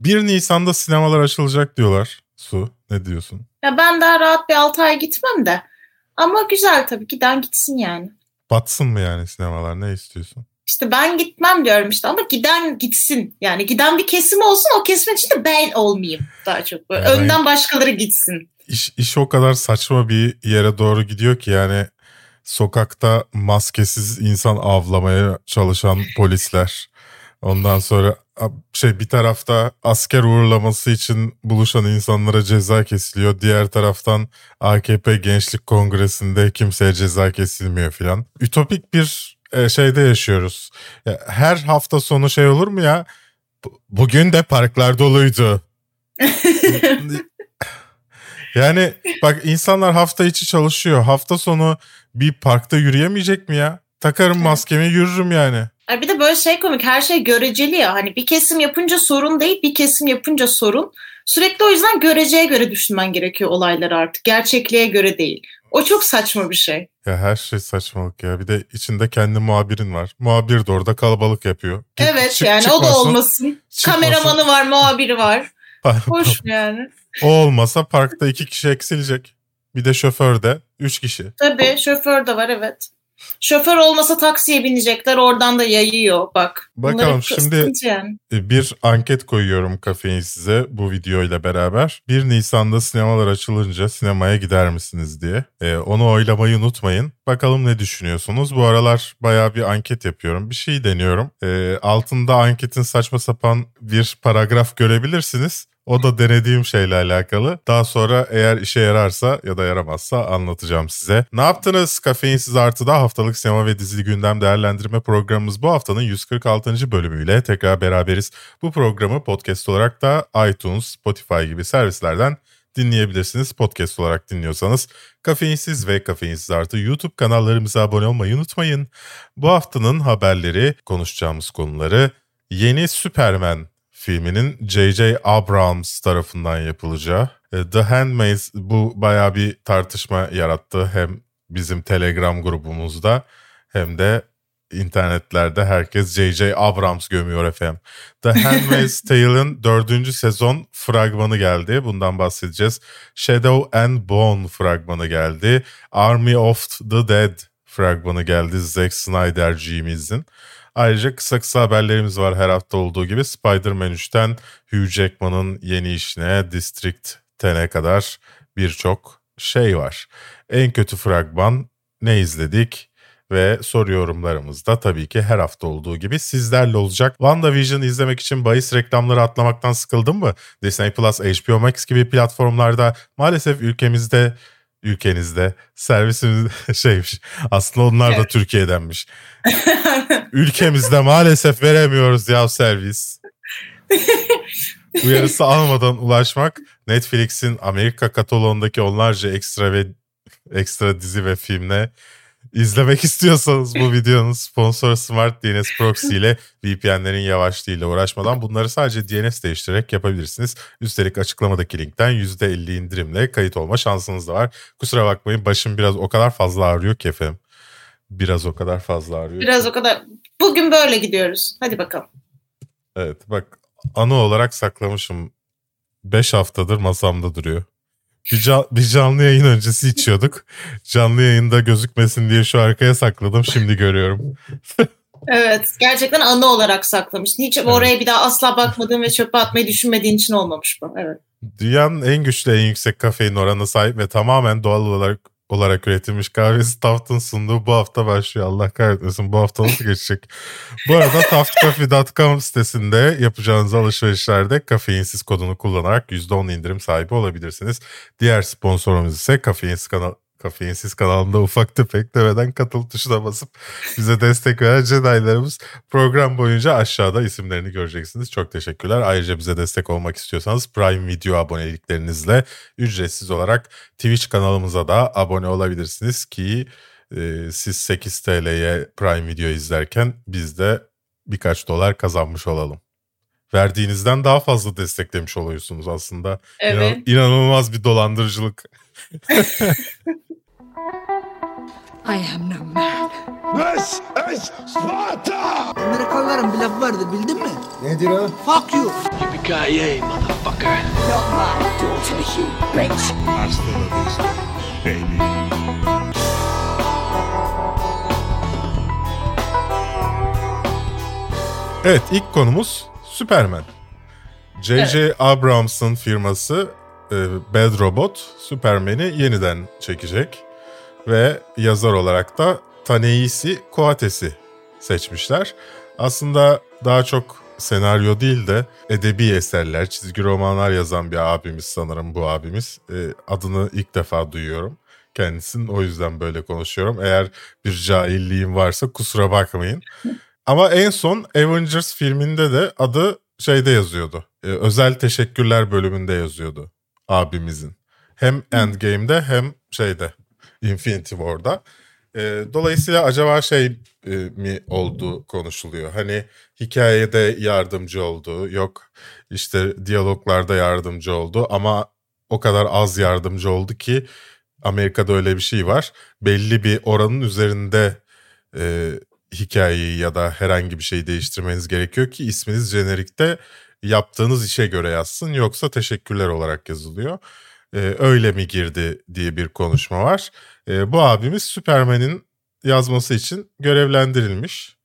1 Nisan'da sinemalar açılacak diyorlar. Su ne diyorsun? Ya ben daha rahat bir 6 ay gitmem de. Ama güzel tabii giden gitsin yani. Batsın mı yani sinemalar ne istiyorsun? İşte ben gitmem diyorum işte ama giden gitsin. Yani giden bir kesim olsun o kesimin içinde ben olmayayım daha çok. Böyle Yani- Önden başkaları gitsin. İş, iş o kadar saçma bir yere doğru gidiyor ki yani sokakta maskesiz insan avlamaya çalışan polisler. Ondan sonra şey bir tarafta asker uğurlaması için buluşan insanlara ceza kesiliyor. Diğer taraftan AKP Gençlik Kongresi'nde kimseye ceza kesilmiyor filan. Ütopik bir e, şeyde yaşıyoruz. Ya, her hafta sonu şey olur mu ya? Bu- Bugün de parklar doluydu. Yani bak insanlar hafta içi çalışıyor. Hafta sonu bir parkta yürüyemeyecek mi ya? Takarım maskemi yürürüm yani. Ay bir de böyle şey komik her şey göreceli ya. Hani bir kesim yapınca sorun değil bir kesim yapınca sorun. Sürekli o yüzden göreceye göre düşünmen gerekiyor olayları artık. Gerçekliğe göre değil. O çok saçma bir şey. Ya her şey saçmalık ya. Bir de içinde kendi muhabirin var. Muhabir de orada kalabalık yapıyor. Git- evet çık- yani o da çıkmasın. olmasın. çıkmasın. Kameramanı var, muhabiri var. Hoş yani. o olmasa parkta iki kişi eksilecek. Bir de şoför de üç kişi. Tabii şoför de var evet. Şoför olmasa taksiye binecekler oradan da yayıyor bak. Bakalım şimdi- yani. E, Bir anket koyuyorum kafein size bu videoyla beraber. 1 Nisan'da sinemalar açılınca sinemaya gider misiniz diye. E, onu oylamayı unutmayın. Bakalım ne düşünüyorsunuz? Bu aralar bayağı bir anket yapıyorum. Bir şey deniyorum. E, altında anketin saçma sapan bir paragraf görebilirsiniz. O da denediğim şeyle alakalı. Daha sonra eğer işe yararsa ya da yaramazsa anlatacağım size. Ne yaptınız? Kafeinsiz Artı'da haftalık sinema ve dizi gündem değerlendirme programımız bu haftanın 146. bölümüyle tekrar beraberiz. Bu programı podcast olarak da iTunes, Spotify gibi servislerden dinleyebilirsiniz. Podcast olarak dinliyorsanız Kafeinsiz ve Kafeinsiz Artı YouTube kanallarımıza abone olmayı unutmayın. Bu haftanın haberleri, konuşacağımız konuları yeni Superman filminin J.J. Abrams tarafından yapılacağı. E, The Handmaid's bu bayağı bir tartışma yarattı hem bizim Telegram grubumuzda hem de internetlerde herkes J.J. Abrams gömüyor efendim. The Handmaid's Tale'ın dördüncü sezon fragmanı geldi. Bundan bahsedeceğiz. Shadow and Bone fragmanı geldi. Army of the Dead fragmanı geldi. Zack Snyder'cimizin. Ayrıca kısa kısa haberlerimiz var her hafta olduğu gibi. Spider-Man 3'ten Hugh Jackman'ın yeni işine District 10'e kadar birçok şey var. En kötü fragman ne izledik? Ve soru yorumlarımız da tabii ki her hafta olduğu gibi sizlerle olacak. WandaVision izlemek için bahis reklamları atlamaktan sıkıldın mı? Disney Plus, HBO Max gibi platformlarda maalesef ülkemizde ülkenizde servisimiz şeymiş. Aslında onlar da Evet. Türkiye'denmiş. Ülkemizde maalesef veremiyoruz ya servis. Uyarısı almadan ulaşmak Netflix'in Amerika kataloğundaki onlarca ekstra ve ekstra dizi ve filmle izlemek istiyorsanız bu videonun sponsoru Smart DNS Proxy ile VPN'lerin yavaşlığıyla uğraşmadan bunları sadece DNS değiştirerek yapabilirsiniz. Üstelik açıklamadaki linkten %50 indirimle kayıt olma şansınız da var. Kusura bakmayın başım biraz o kadar fazla ağrıyor ki efendim. Biraz o kadar fazla ağrıyor. Biraz o kadar. Bugün böyle gidiyoruz. Hadi bakalım. Evet bak anı olarak saklamışım. 5 haftadır masamda duruyor. Bir, ca- bir canlı yayın öncesi içiyorduk. Canlı yayında gözükmesin diye şu arkaya sakladım. Şimdi görüyorum. Evet. Gerçekten anı olarak saklamışsın. Hiç oraya bir daha asla bakmadığın ve çöpe atmayı düşünmediğin için olmamış bu. Evet. Dünyanın en güçlü en yüksek kafein oranına sahip ve tamamen doğal olarak olarak üretilmiş kahvesi Taft'ın sunduğu bu hafta başlıyor. Allah kahretmesin bu hafta nasıl geçecek? bu arada taftcoffee.com sitesinde yapacağınız alışverişlerde kafeinsiz kodunu kullanarak %10 indirim sahibi olabilirsiniz. Diğer sponsorumuz ise kafeinsiz kanal Kafeinsiz kanalında ufak tefek demeden katıl tuşuna basıp bize destek veren Jedi'larımız program boyunca aşağıda isimlerini göreceksiniz. Çok teşekkürler. Ayrıca bize destek olmak istiyorsanız Prime Video aboneliklerinizle ücretsiz olarak Twitch kanalımıza da abone olabilirsiniz ki e, siz 8 TL'ye Prime Video izlerken biz de birkaç dolar kazanmış olalım. Verdiğinizden daha fazla desteklemiş oluyorsunuz aslında. Evet. İnan- inanılmaz bir dolandırıcılık. I am no man. This is Sparta! Amerikalıların bir lafı vardı bildin mi? Nedir o? Fuck you. Yippee-ki-yay, motherfucker! Not my daughter, you bitch. Hasta la vista, baby. Evet ilk konumuz Superman. J.J. Abrams'ın firması e, Bad Robot Superman'i yeniden çekecek. Ve yazar olarak da Taneisi Koates'i seçmişler. Aslında daha çok senaryo değil de edebi eserler, çizgi romanlar yazan bir abimiz sanırım bu abimiz. E, adını ilk defa duyuyorum kendisinin o yüzden böyle konuşuyorum. Eğer bir cahilliğim varsa kusura bakmayın. Ama en son Avengers filminde de adı şeyde yazıyordu. E, özel teşekkürler bölümünde yazıyordu abimizin. Hem Endgame'de hem şeyde Infinity War'da. E, dolayısıyla acaba şey e, mi olduğu konuşuluyor. Hani hikayede yardımcı oldu, yok işte diyaloglarda yardımcı oldu ama o kadar az yardımcı oldu ki Amerika'da öyle bir şey var. Belli bir oranın üzerinde e, hikayeyi ya da herhangi bir şeyi değiştirmeniz gerekiyor ki isminiz jenerikte yaptığınız işe göre yazsın yoksa teşekkürler olarak yazılıyor. Ee, öyle mi girdi diye bir konuşma var. Ee, bu abimiz Superman'in yazması için görevlendirilmiş.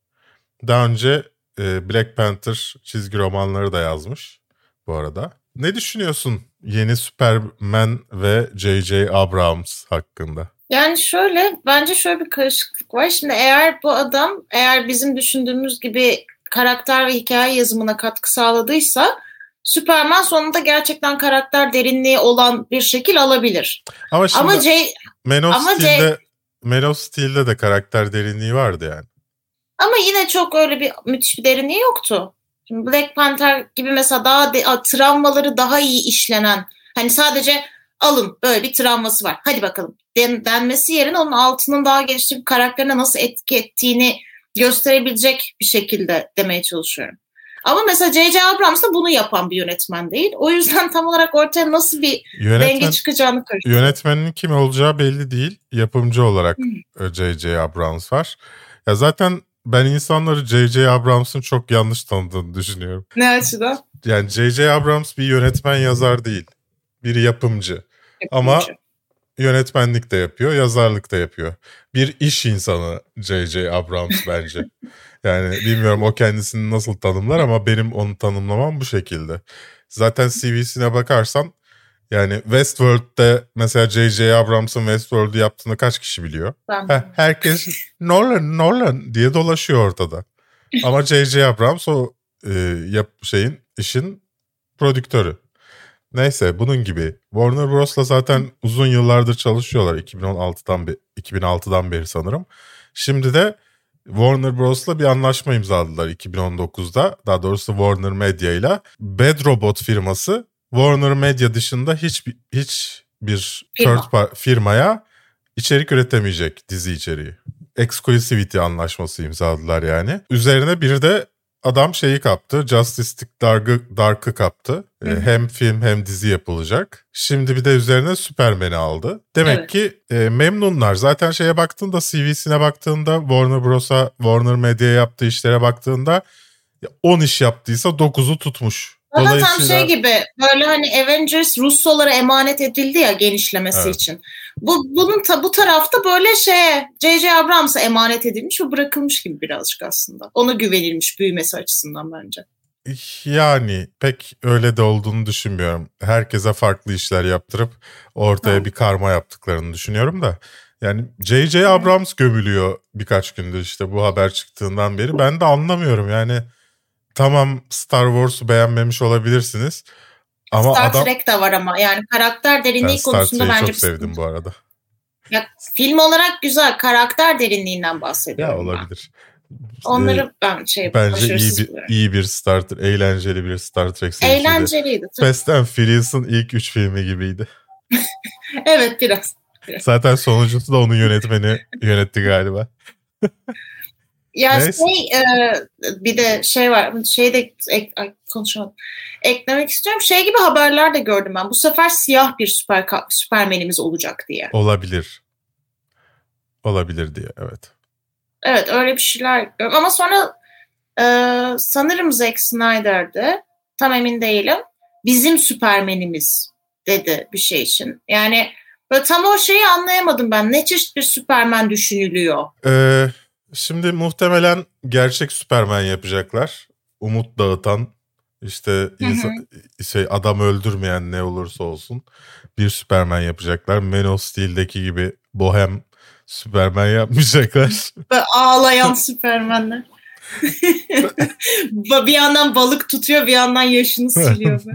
Daha önce e, Black Panther çizgi romanları da yazmış bu arada. Ne düşünüyorsun yeni Superman ve J.J. Abrams hakkında? Yani şöyle bence şöyle bir karışıklık var. Şimdi eğer bu adam eğer bizim düşündüğümüz gibi karakter ve hikaye yazımına katkı sağladıysa Superman sonunda gerçekten karakter derinliği olan bir şekil alabilir. Ama şimdi Ama J Man of ama Steel'de, J- Man of Steel'de de karakter derinliği vardı yani. ama yine çok öyle bir müthiş bir derinliği yoktu. Şimdi Black Panther gibi mesela daha de, a, travmaları daha iyi işlenen hani sadece alın böyle bir travması var hadi bakalım den, denmesi yerine onun altının daha geliştirip karakterine nasıl etki ettiğini gösterebilecek bir şekilde demeye çalışıyorum. Ama mesela J.J. Abrams da bunu yapan bir yönetmen değil. O yüzden tam olarak ortaya nasıl bir Yönetmen, denge çıkacağını karıştırıyor. yönetmenin kim olacağı belli değil. Yapımcı olarak e, J.J. Abrams var. Ya zaten ben insanları J.J. Abrams'ın çok yanlış tanıdığını düşünüyorum. Ne açıdan? Yani J.J. Abrams bir yönetmen yazar değil. Bir yapımcı. Ama yönetmenlik de yapıyor, yazarlık da yapıyor. Bir iş insanı J.J. Abrams bence. yani bilmiyorum o kendisini nasıl tanımlar ama benim onu tanımlamam bu şekilde. Zaten CV'sine bakarsan yani Westworld'de mesela J.J. Abrams'ın Westworld'u yaptığını kaç kişi biliyor? Ben- Heh, herkes Nolan Nolan diye dolaşıyor ortada. Ama J.J. Abrams o e, yap şeyin işin prodüktörü. Neyse bunun gibi. Warner Bros'la zaten uzun yıllardır çalışıyorlar 2016'dan be- 2006'dan beri sanırım. Şimdi de Warner Bros'la bir anlaşma imzaladılar 2019'da. Daha doğrusu Warner Media ile Bad Robot firması Warner Media dışında hiçbir hiçbir Firma. third par- firmaya içerik üretemeyecek dizi içeriği. Exclusivity anlaşması imzaladılar yani. Üzerine bir de adam şeyi kaptı. Justice League Dark'ı kaptı. Ee, hem film hem dizi yapılacak. Şimdi bir de üzerine Superman'i aldı. Demek Evet. ki e, memnunlar. Zaten şeye baktığında CV'sine baktığında Warner Bros'a, Warner Media yaptığı işlere baktığında 10 iş yaptıysa 9'u tutmuş. Ama tam şey gibi böyle hani Avengers Russolara emanet edildi ya genişlemesi Evet. için. Bu bunun ta, bu tarafta böyle şeye J.J. Abrams'a emanet edilmiş ve bırakılmış gibi birazcık aslında. Ona güvenilmiş büyümesi açısından bence. Yani pek öyle de olduğunu düşünmüyorum. Herkese farklı işler yaptırıp ortaya Ha. bir karma yaptıklarını düşünüyorum da. Yani J.J. Abrams gömülüyor birkaç gündür işte bu haber çıktığından beri. Ben de anlamıyorum yani. Tamam Star Wars'u beğenmemiş olabilirsiniz. Ama Star adam... Trek de var ama yani karakter Ben derinliği Star konusunda Trek'i bence çok sevdim bu arada. Ya, film olarak güzel karakter derinliğinden Ya bahsediyorum. ben. olabilir. Ee, Onları ben şey Bence iyi bir, iyi bir Star Trek, eğlenceli bir Star Trek serisiydi. Eğlenceliydi. tabii. Fast and Furious'ın ilk üç filmi gibiydi. Evet biraz. Zaten sonuncusu da onun yönetmeni yönetti galiba. Ya Neyse. şey e, bir de şey var şey de ek, ay, konuşamadım. Eklemek istiyorum. Şey gibi haberler de gördüm ben. Bu sefer siyah bir süper süpermenimiz olacak diye. Olabilir. olabilir diye evet. Evet öyle bir şeyler. Ama sonra e, sanırım Zack Snyder'de tam emin değilim. Bizim Süpermenimiz dedi bir şey için. Yani böyle tam o şeyi anlayamadım ben. Ne çeşit bir Süpermen düşünülüyor? Ee, şimdi muhtemelen gerçek Süperman yapacaklar. Umut dağıtan işte insan, şey adam öldürmeyen ne olursa olsun bir Süperman yapacaklar. Man of Steel'deki gibi bohem Süperman yapmayacaklar. Böyle ağlayan Süpermenler. Bir yandan balık tutuyor bir yandan yaşını siliyor.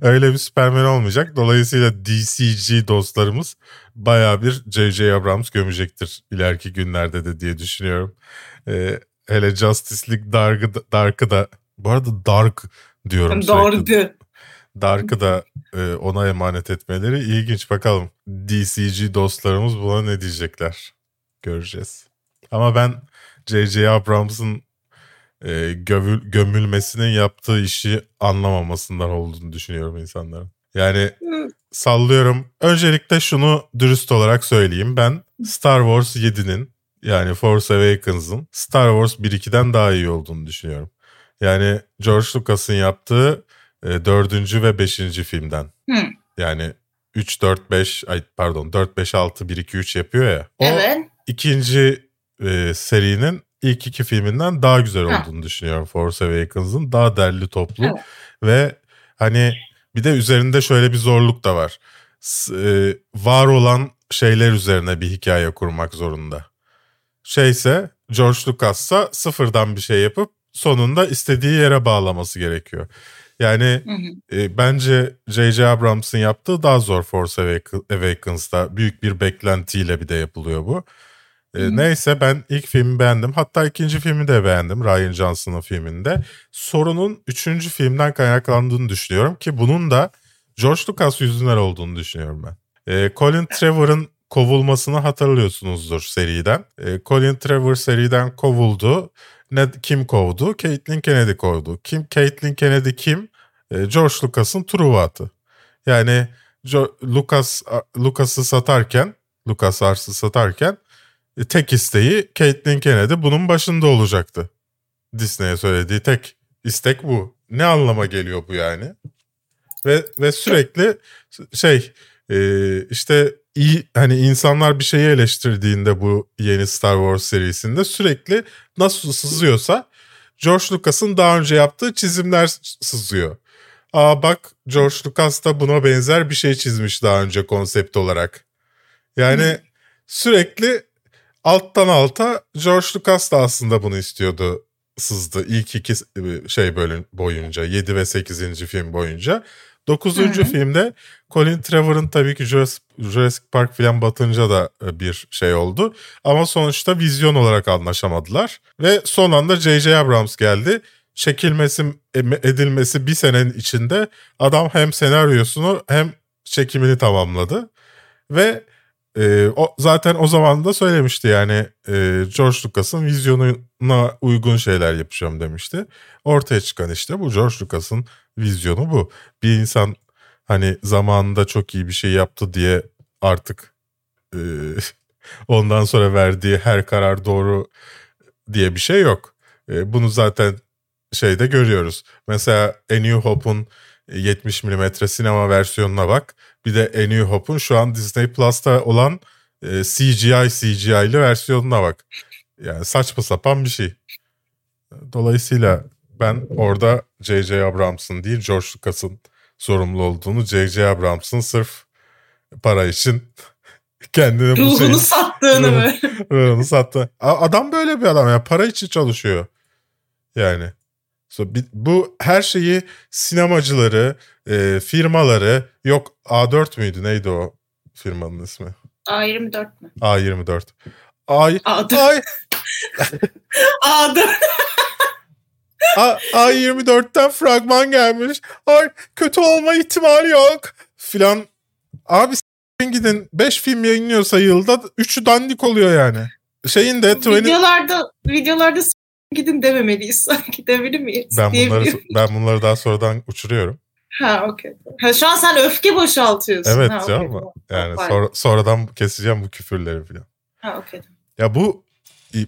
Öyle bir Superman olmayacak. Dolayısıyla DCG dostlarımız baya bir J.J. Abrams gömecektir ileriki günlerde de diye düşünüyorum. Ee, hele Justice League Dark'ı da, Dark'ı da bu arada Dark diyorum. Doğru. Dark'ı da e, ona emanet etmeleri ilginç. Bakalım DCG dostlarımız buna ne diyecekler. Göreceğiz. Ama ben J.J. Abrams'ın e, gövül, gömülmesinin yaptığı işi anlamamasından olduğunu düşünüyorum insanların. Yani sallıyorum. Öncelikle şunu dürüst olarak söyleyeyim. Ben Star Wars 7'nin yani Force Awakens'ın Star Wars 1-2'den daha iyi olduğunu düşünüyorum. Yani George Lucas'ın yaptığı e, dördüncü ve beşinci filmden. Hı. Yani 3, 4, 5, ay pardon 4, 5, 6, 1, 2, 3 yapıyor ya. O Evet. ikinci e, serinin ilk iki filminden daha güzel Ha. olduğunu düşünüyorum Force Awakens'ın. Daha derli toplu Evet. ve hani bir de üzerinde şöyle bir zorluk da var. E, var olan şeyler üzerine bir hikaye kurmak zorunda. Şeyse George Lucas'sa sıfırdan bir şey yapıp sonunda istediği yere bağlaması gerekiyor. Yani Hı hı. e, bence J.J. Abrams'ın yaptığı daha zor Force Awak- Awakens'ta. Büyük bir beklentiyle bir de yapılıyor bu. E, neyse ben ilk filmi beğendim. Hatta ikinci filmi de beğendim Ryan Johnson'ın filminde. Sorunun üçüncü filmden kaynaklandığını düşünüyorum ki bunun da George Lucas yüzünden olduğunu düşünüyorum ben. E, Colin Trevor'ın kovulmasını hatırlıyorsunuzdur seriden. E, Colin Trevor seriden kovuldu. Ne, kim kovdu? Caitlin Kennedy kovdu. Kim Caitlin Kennedy kim? E, George Lucas'ın Truvat'ı. Yani Jo- Lucas Lucas'ı satarken, Lucas Ars'ı satarken tek isteği Caitlin Kennedy bunun başında olacaktı. Disney'e söylediği tek istek bu. Ne anlama geliyor bu yani? Ve ve sürekli şey e, işte iyi hani insanlar bir şeyi eleştirdiğinde bu yeni Star Wars serisinde sürekli nasıl sızıyorsa George Lucas'ın daha önce yaptığı çizimler sızıyor. Aa bak George Lucas da buna benzer bir şey çizmiş daha önce konsept olarak. Yani sürekli alttan alta George Lucas da aslında bunu istiyordu sızdı ilk iki şey bölüm boyunca 7 ve 8. film boyunca. 9. Hı hı. filmde Colin Trevor'ın tabii ki Jurassic, Park filan batınca da e, bir şey oldu. Ama sonuçta vizyon olarak anlaşamadılar. Ve son anda J.J. Abrams geldi. Çekilmesi edilmesi bir senenin içinde adam hem senaryosunu hem çekimini tamamladı. Ve e, o zaten o zaman da söylemişti yani e, George Lucas'ın vizyonuna uygun şeyler yapacağım demişti. Ortaya çıkan işte bu George Lucas'ın vizyonu bu. Bir insan hani zamanında çok iyi bir şey yaptı diye artık e, ondan sonra verdiği her karar doğru diye bir şey yok. E, bunu zaten şeyde görüyoruz. Mesela A New Hope'un 70 mm sinema versiyonuna bak. Bir de A New Hope'un şu an Disney Plus'ta olan e, CGI CGI'li versiyonuna bak. Yani saçma sapan bir şey. Dolayısıyla ben orada J.J. Abrams'ın değil George Lucas'ın sorumlu olduğunu J.J. Abrams'ın sırf para için kendini bu Ruhunu şeyin sattığını Ruhu- mı? ruhunu sattı. Adam böyle bir adam ya para için çalışıyor. Yani bu her şeyi sinemacıları, e, firmaları yok A4 müydü neydi o firmanın ismi? A24 mü? A24. Ay, A4. ay, A4. A, A24'ten fragman gelmiş. Ay kötü olma ihtimali yok. Filan. Abi s**in gidin 5 film yayınlıyorsa yılda 3'ü dandik oluyor yani. Şeyin de 20... videolarda videolarda gidin dememeliyiz sanki demeli miyiz? Ben bunları ben bunları daha sonradan uçuruyorum. Ha okey. Ha, şu an sen öfke boşaltıyorsun. Evet ha, canım. tamam. Yani Pardon. sonra, sonradan keseceğim bu küfürleri falan. Ha okey. Ya bu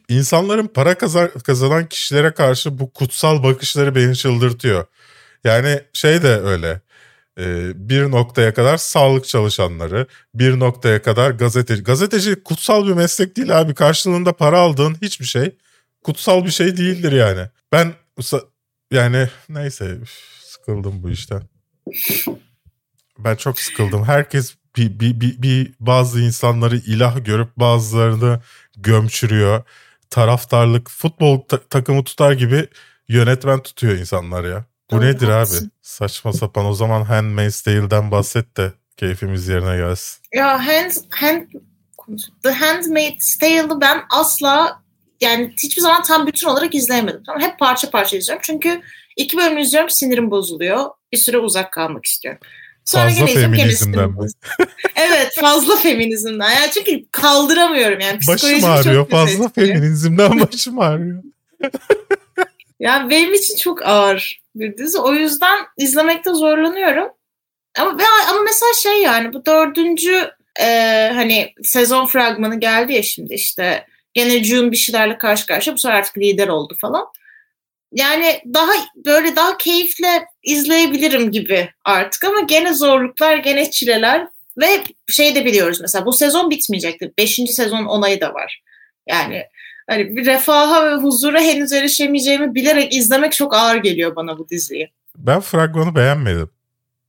insanların para kazan, kazanan kişilere karşı bu kutsal bakışları beni çıldırtıyor. Yani şey de öyle. e, bir noktaya kadar sağlık çalışanları, bir noktaya kadar gazeteci. Gazeteci kutsal bir meslek değil abi. Karşılığında para aldığın hiçbir şey kutsal bir şey değildir yani. Ben yani neyse sıkıldım bu işten. Ben çok sıkıldım. Herkes bir, bir, bir, bir bazı insanları ilah görüp bazılarını gömçürüyor. Taraftarlık, futbol ta- takımı tutar gibi yönetmen tutuyor insanlar ya. Bu Doğru, nedir haklısın. abi? Saçma sapan. O zaman Handmaid's Tale'den bahset de keyfimiz yerine gelsin. Ya hand, hand, The Handmaid's Tale'ı ben asla yani hiçbir zaman tam bütün olarak izleyemedim. Tamam, hep parça parça izliyorum. Çünkü iki bölüm izliyorum sinirim bozuluyor. Bir süre uzak kalmak istiyorum. Sonra Fazla feminizmden mi? evet fazla feminizmden. Yani çünkü kaldıramıyorum yani. Başım ağrıyor. Fazla feminizmden başım ağrıyor. Yani benim için çok ağır bir dizi. O yüzden izlemekte zorlanıyorum. Ama ama mesela şey yani bu dördüncü e, hani sezon fragmanı geldi ya şimdi işte gene June bir şeylerle karşı karşıya bu sefer artık lider oldu falan. Yani daha böyle daha keyifle izleyebilirim gibi artık ama gene zorluklar gene çileler ve şey de biliyoruz mesela bu sezon bitmeyecektir. Beşinci sezon onayı da var. Yani hani bir refaha ve huzura henüz erişemeyeceğimi bilerek izlemek çok ağır geliyor bana bu diziyi. Ben fragmanı beğenmedim.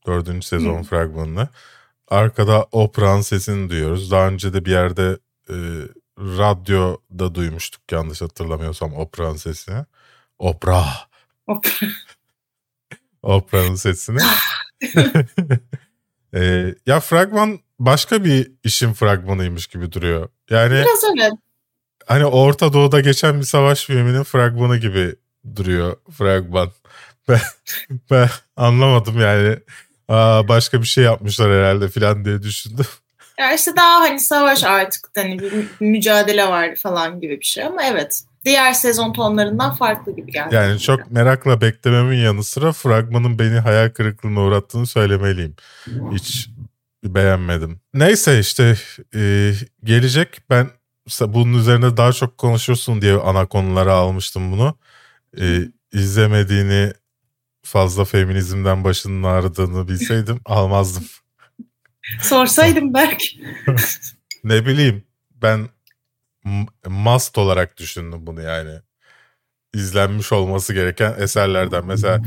Dördüncü sezon Hı. fragmanını. Arkada Oprah'ın sesini duyuyoruz. Daha önce de bir yerde e, radyoda duymuştuk yanlış hatırlamıyorsam Oprah'ın sesini. Oprah. Hop. Oprah'ın sesini. E, ya fragman başka bir işin fragmanıymış gibi duruyor. Yani Biraz öyle. hani Orta Doğu'da geçen bir savaş filminin fragmanı gibi duruyor fragman. Ben, ben anlamadım yani. Aa, başka bir şey yapmışlar herhalde falan diye düşündüm. Ya işte daha hani savaş artık hani bir mü- mücadele vardı falan gibi bir şey ama evet. Diğer sezon tonlarından farklı gibi geldi. Yani çok merakla beklememin yanı sıra fragmanın beni hayal kırıklığına uğrattığını söylemeliyim. Hiç beğenmedim. Neyse işte e, gelecek ben bunun üzerine daha çok konuşursun diye ana konulara almıştım bunu. E, izlemediğini fazla feminizmden başının ağrıdığını bilseydim almazdım. Sorsaydım belki. Ne bileyim ben must olarak düşündüm bunu yani. İzlenmiş olması gereken eserlerden mesela.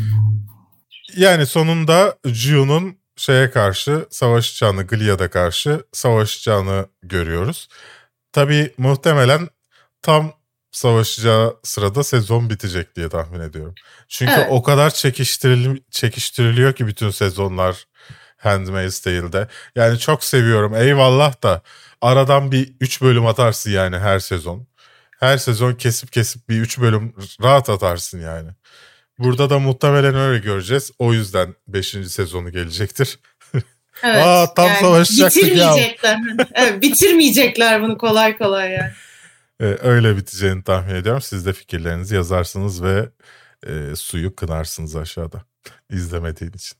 Yani sonunda June'un şeye karşı savaşacağını, Gilead'a karşı savaşacağını görüyoruz. Tabii muhtemelen tam savaşacağı sırada sezon bitecek diye tahmin ediyorum. Çünkü Evet. o kadar çekiştiril çekiştiriliyor ki bütün sezonlar Handmaid's Tale'de. Yani çok seviyorum eyvallah da aradan bir 3 bölüm atarsın yani her sezon. Her sezon kesip kesip bir 3 bölüm rahat atarsın yani. Burada da muhtemelen öyle göreceğiz. O yüzden 5. sezonu gelecektir. Evet. Aa, tam savaşacaktık ya. bitirmeyecekler. evet, bitirmeyecekler bunu kolay kolay yani. Ee, öyle biteceğini tahmin ediyorum. Siz de fikirlerinizi yazarsınız ve e, suyu kınarsınız aşağıda. İzlemediğin için.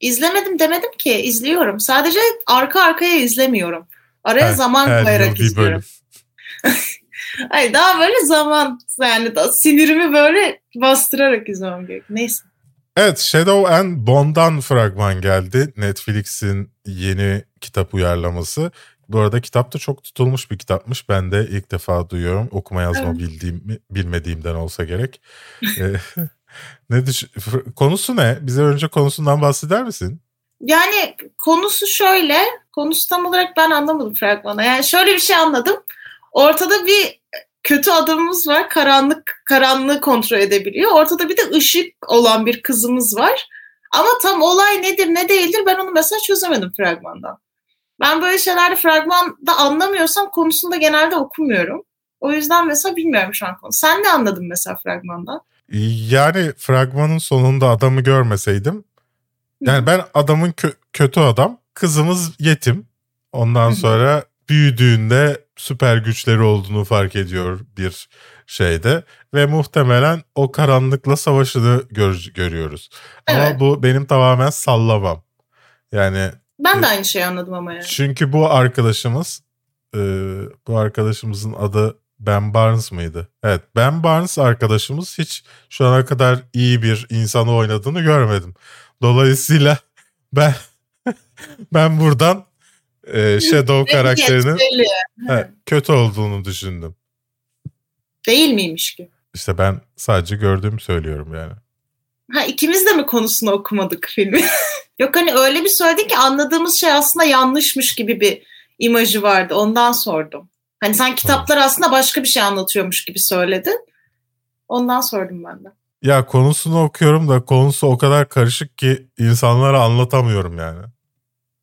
İzlemedim demedim ki izliyorum. Sadece arka arkaya izlemiyorum. Araya Her- zaman her koyarak izliyorum. Hayır daha böyle zaman yani da sinirimi böyle bastırarak izlemem gerek. Neyse. Evet Shadow and Bone'dan fragman geldi. Netflix'in yeni kitap uyarlaması. Bu arada kitap da çok tutulmuş bir kitapmış. Ben de ilk defa duyuyorum. Okuma yazma Evet. bildiğim bilmediğimden olsa gerek. Ne fr- konusu ne? Bize önce konusundan bahseder misin? Yani konusu şöyle. Konusu tam olarak ben anlamadım fragmana. Yani şöyle bir şey anladım. Ortada bir kötü adamımız var. Karanlık karanlığı kontrol edebiliyor. Ortada bir de ışık olan bir kızımız var. Ama tam olay nedir ne değildir ben onu mesela çözemedim fragmandan. Ben böyle şeylerde fragmanda anlamıyorsam konusunu da genelde okumuyorum. O yüzden mesela bilmiyorum şu an konu. Sen ne anladın mesela fragmandan? Yani fragmanın sonunda adamı görmeseydim. Yani ben adamın kö- kötü adam. Kızımız yetim. Ondan sonra büyüdüğünde süper güçleri olduğunu fark ediyor bir şeyde ve muhtemelen o karanlıkla savaşını gör- görüyoruz. Ama Evet. bu benim tamamen sallamam. Yani Ben de aynı şeyi anladım ama yani. çünkü bu arkadaşımız e, bu arkadaşımızın adı Ben Barnes mıydı? Evet Ben Barnes arkadaşımız hiç şu ana kadar iyi bir insanı oynadığını görmedim. Dolayısıyla ben ben buradan e, Shadow karakterinin Belli. he, kötü olduğunu düşündüm. Değil miymiş ki? İşte ben sadece gördüğümü söylüyorum yani. Ha ikimiz de mi konusunu okumadık filmi? Yok hani öyle bir söyledin ki anladığımız şey aslında yanlışmış gibi bir imajı vardı. Ondan sordum. Hani sen kitaplar aslında başka bir şey anlatıyormuş gibi söyledin. Ondan sordum ben de. Ya konusunu okuyorum da konusu o kadar karışık ki insanlara anlatamıyorum yani.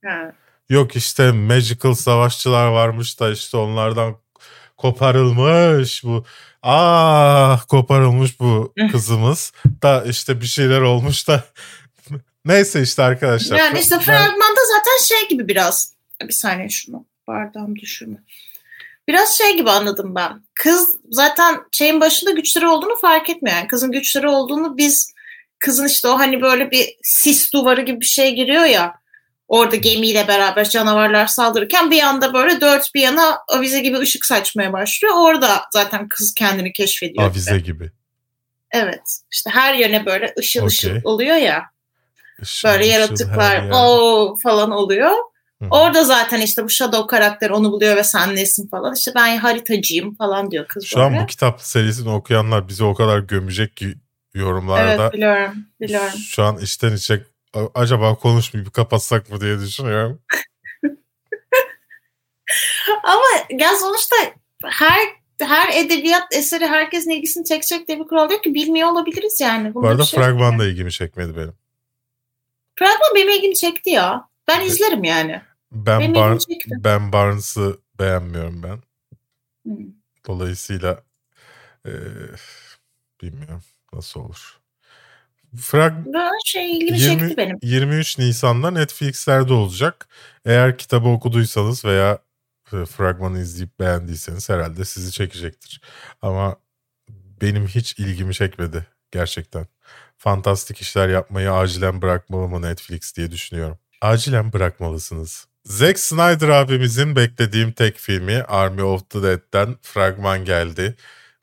Ha. Yok işte magical savaşçılar varmış da işte onlardan koparılmış bu. Ah koparılmış bu kızımız da işte bir şeyler olmuş da. Neyse işte arkadaşlar. Yani işte Ben- fragmanda zaten şey gibi biraz. Bir saniye şunu bardağım düşürme. Biraz şey gibi anladım ben. Kız zaten şeyin başında güçleri olduğunu fark etmiyor. Yani kızın güçleri olduğunu biz kızın işte o hani böyle bir sis duvarı gibi bir şey giriyor ya. Orada gemiyle beraber canavarlar saldırırken bir anda böyle dört bir yana avize gibi ışık saçmaya başlıyor. Orada zaten kız kendini keşfediyor. Avize gibi. Evet. İşte her yöne böyle ışıl ışıl Okey. oluyor ya. Işıl Böyle ışıl yaratıklar o falan oluyor. Hı. Orada zaten işte bu Shadow karakter onu buluyor ve sen nesin falan. İşte ben haritacıyım falan diyor kız Şu an bu kitap serisini okuyanlar bizi o kadar gömecek ki yorumlarda. Evet biliyorum. Biliyorum. Şu an içten içe "A- acaba konuşmayıp kapatsak mı diye düşünüyorum. Ama ya sonuçta her her edebiyat eseri herkesin ilgisini çekecek diye bir kural yok ki bilmiyor olabiliriz yani. Bu Bunda arada bir şey fragman da ilgimi çekmedi benim. Fragman benim ilgimi çekti ya. Ben izlerim yani. Ben, Benim Bar- ben Barnes'ı beğenmiyorum ben. Hı. Dolayısıyla e, bilmiyorum nasıl olur. Frag şey ilgimi 20 çekti benim. 23 Nisan'da Netflix'lerde olacak. Eğer kitabı okuduysanız veya e, fragmanı izleyip beğendiyseniz herhalde sizi çekecektir. Ama benim hiç ilgimi çekmedi gerçekten. Fantastik işler yapmayı acilen bırakmalı mı Netflix diye düşünüyorum. Acilen bırakmalısınız. Zack Snyder abimizin beklediğim tek filmi Army of the Dead'den fragman geldi.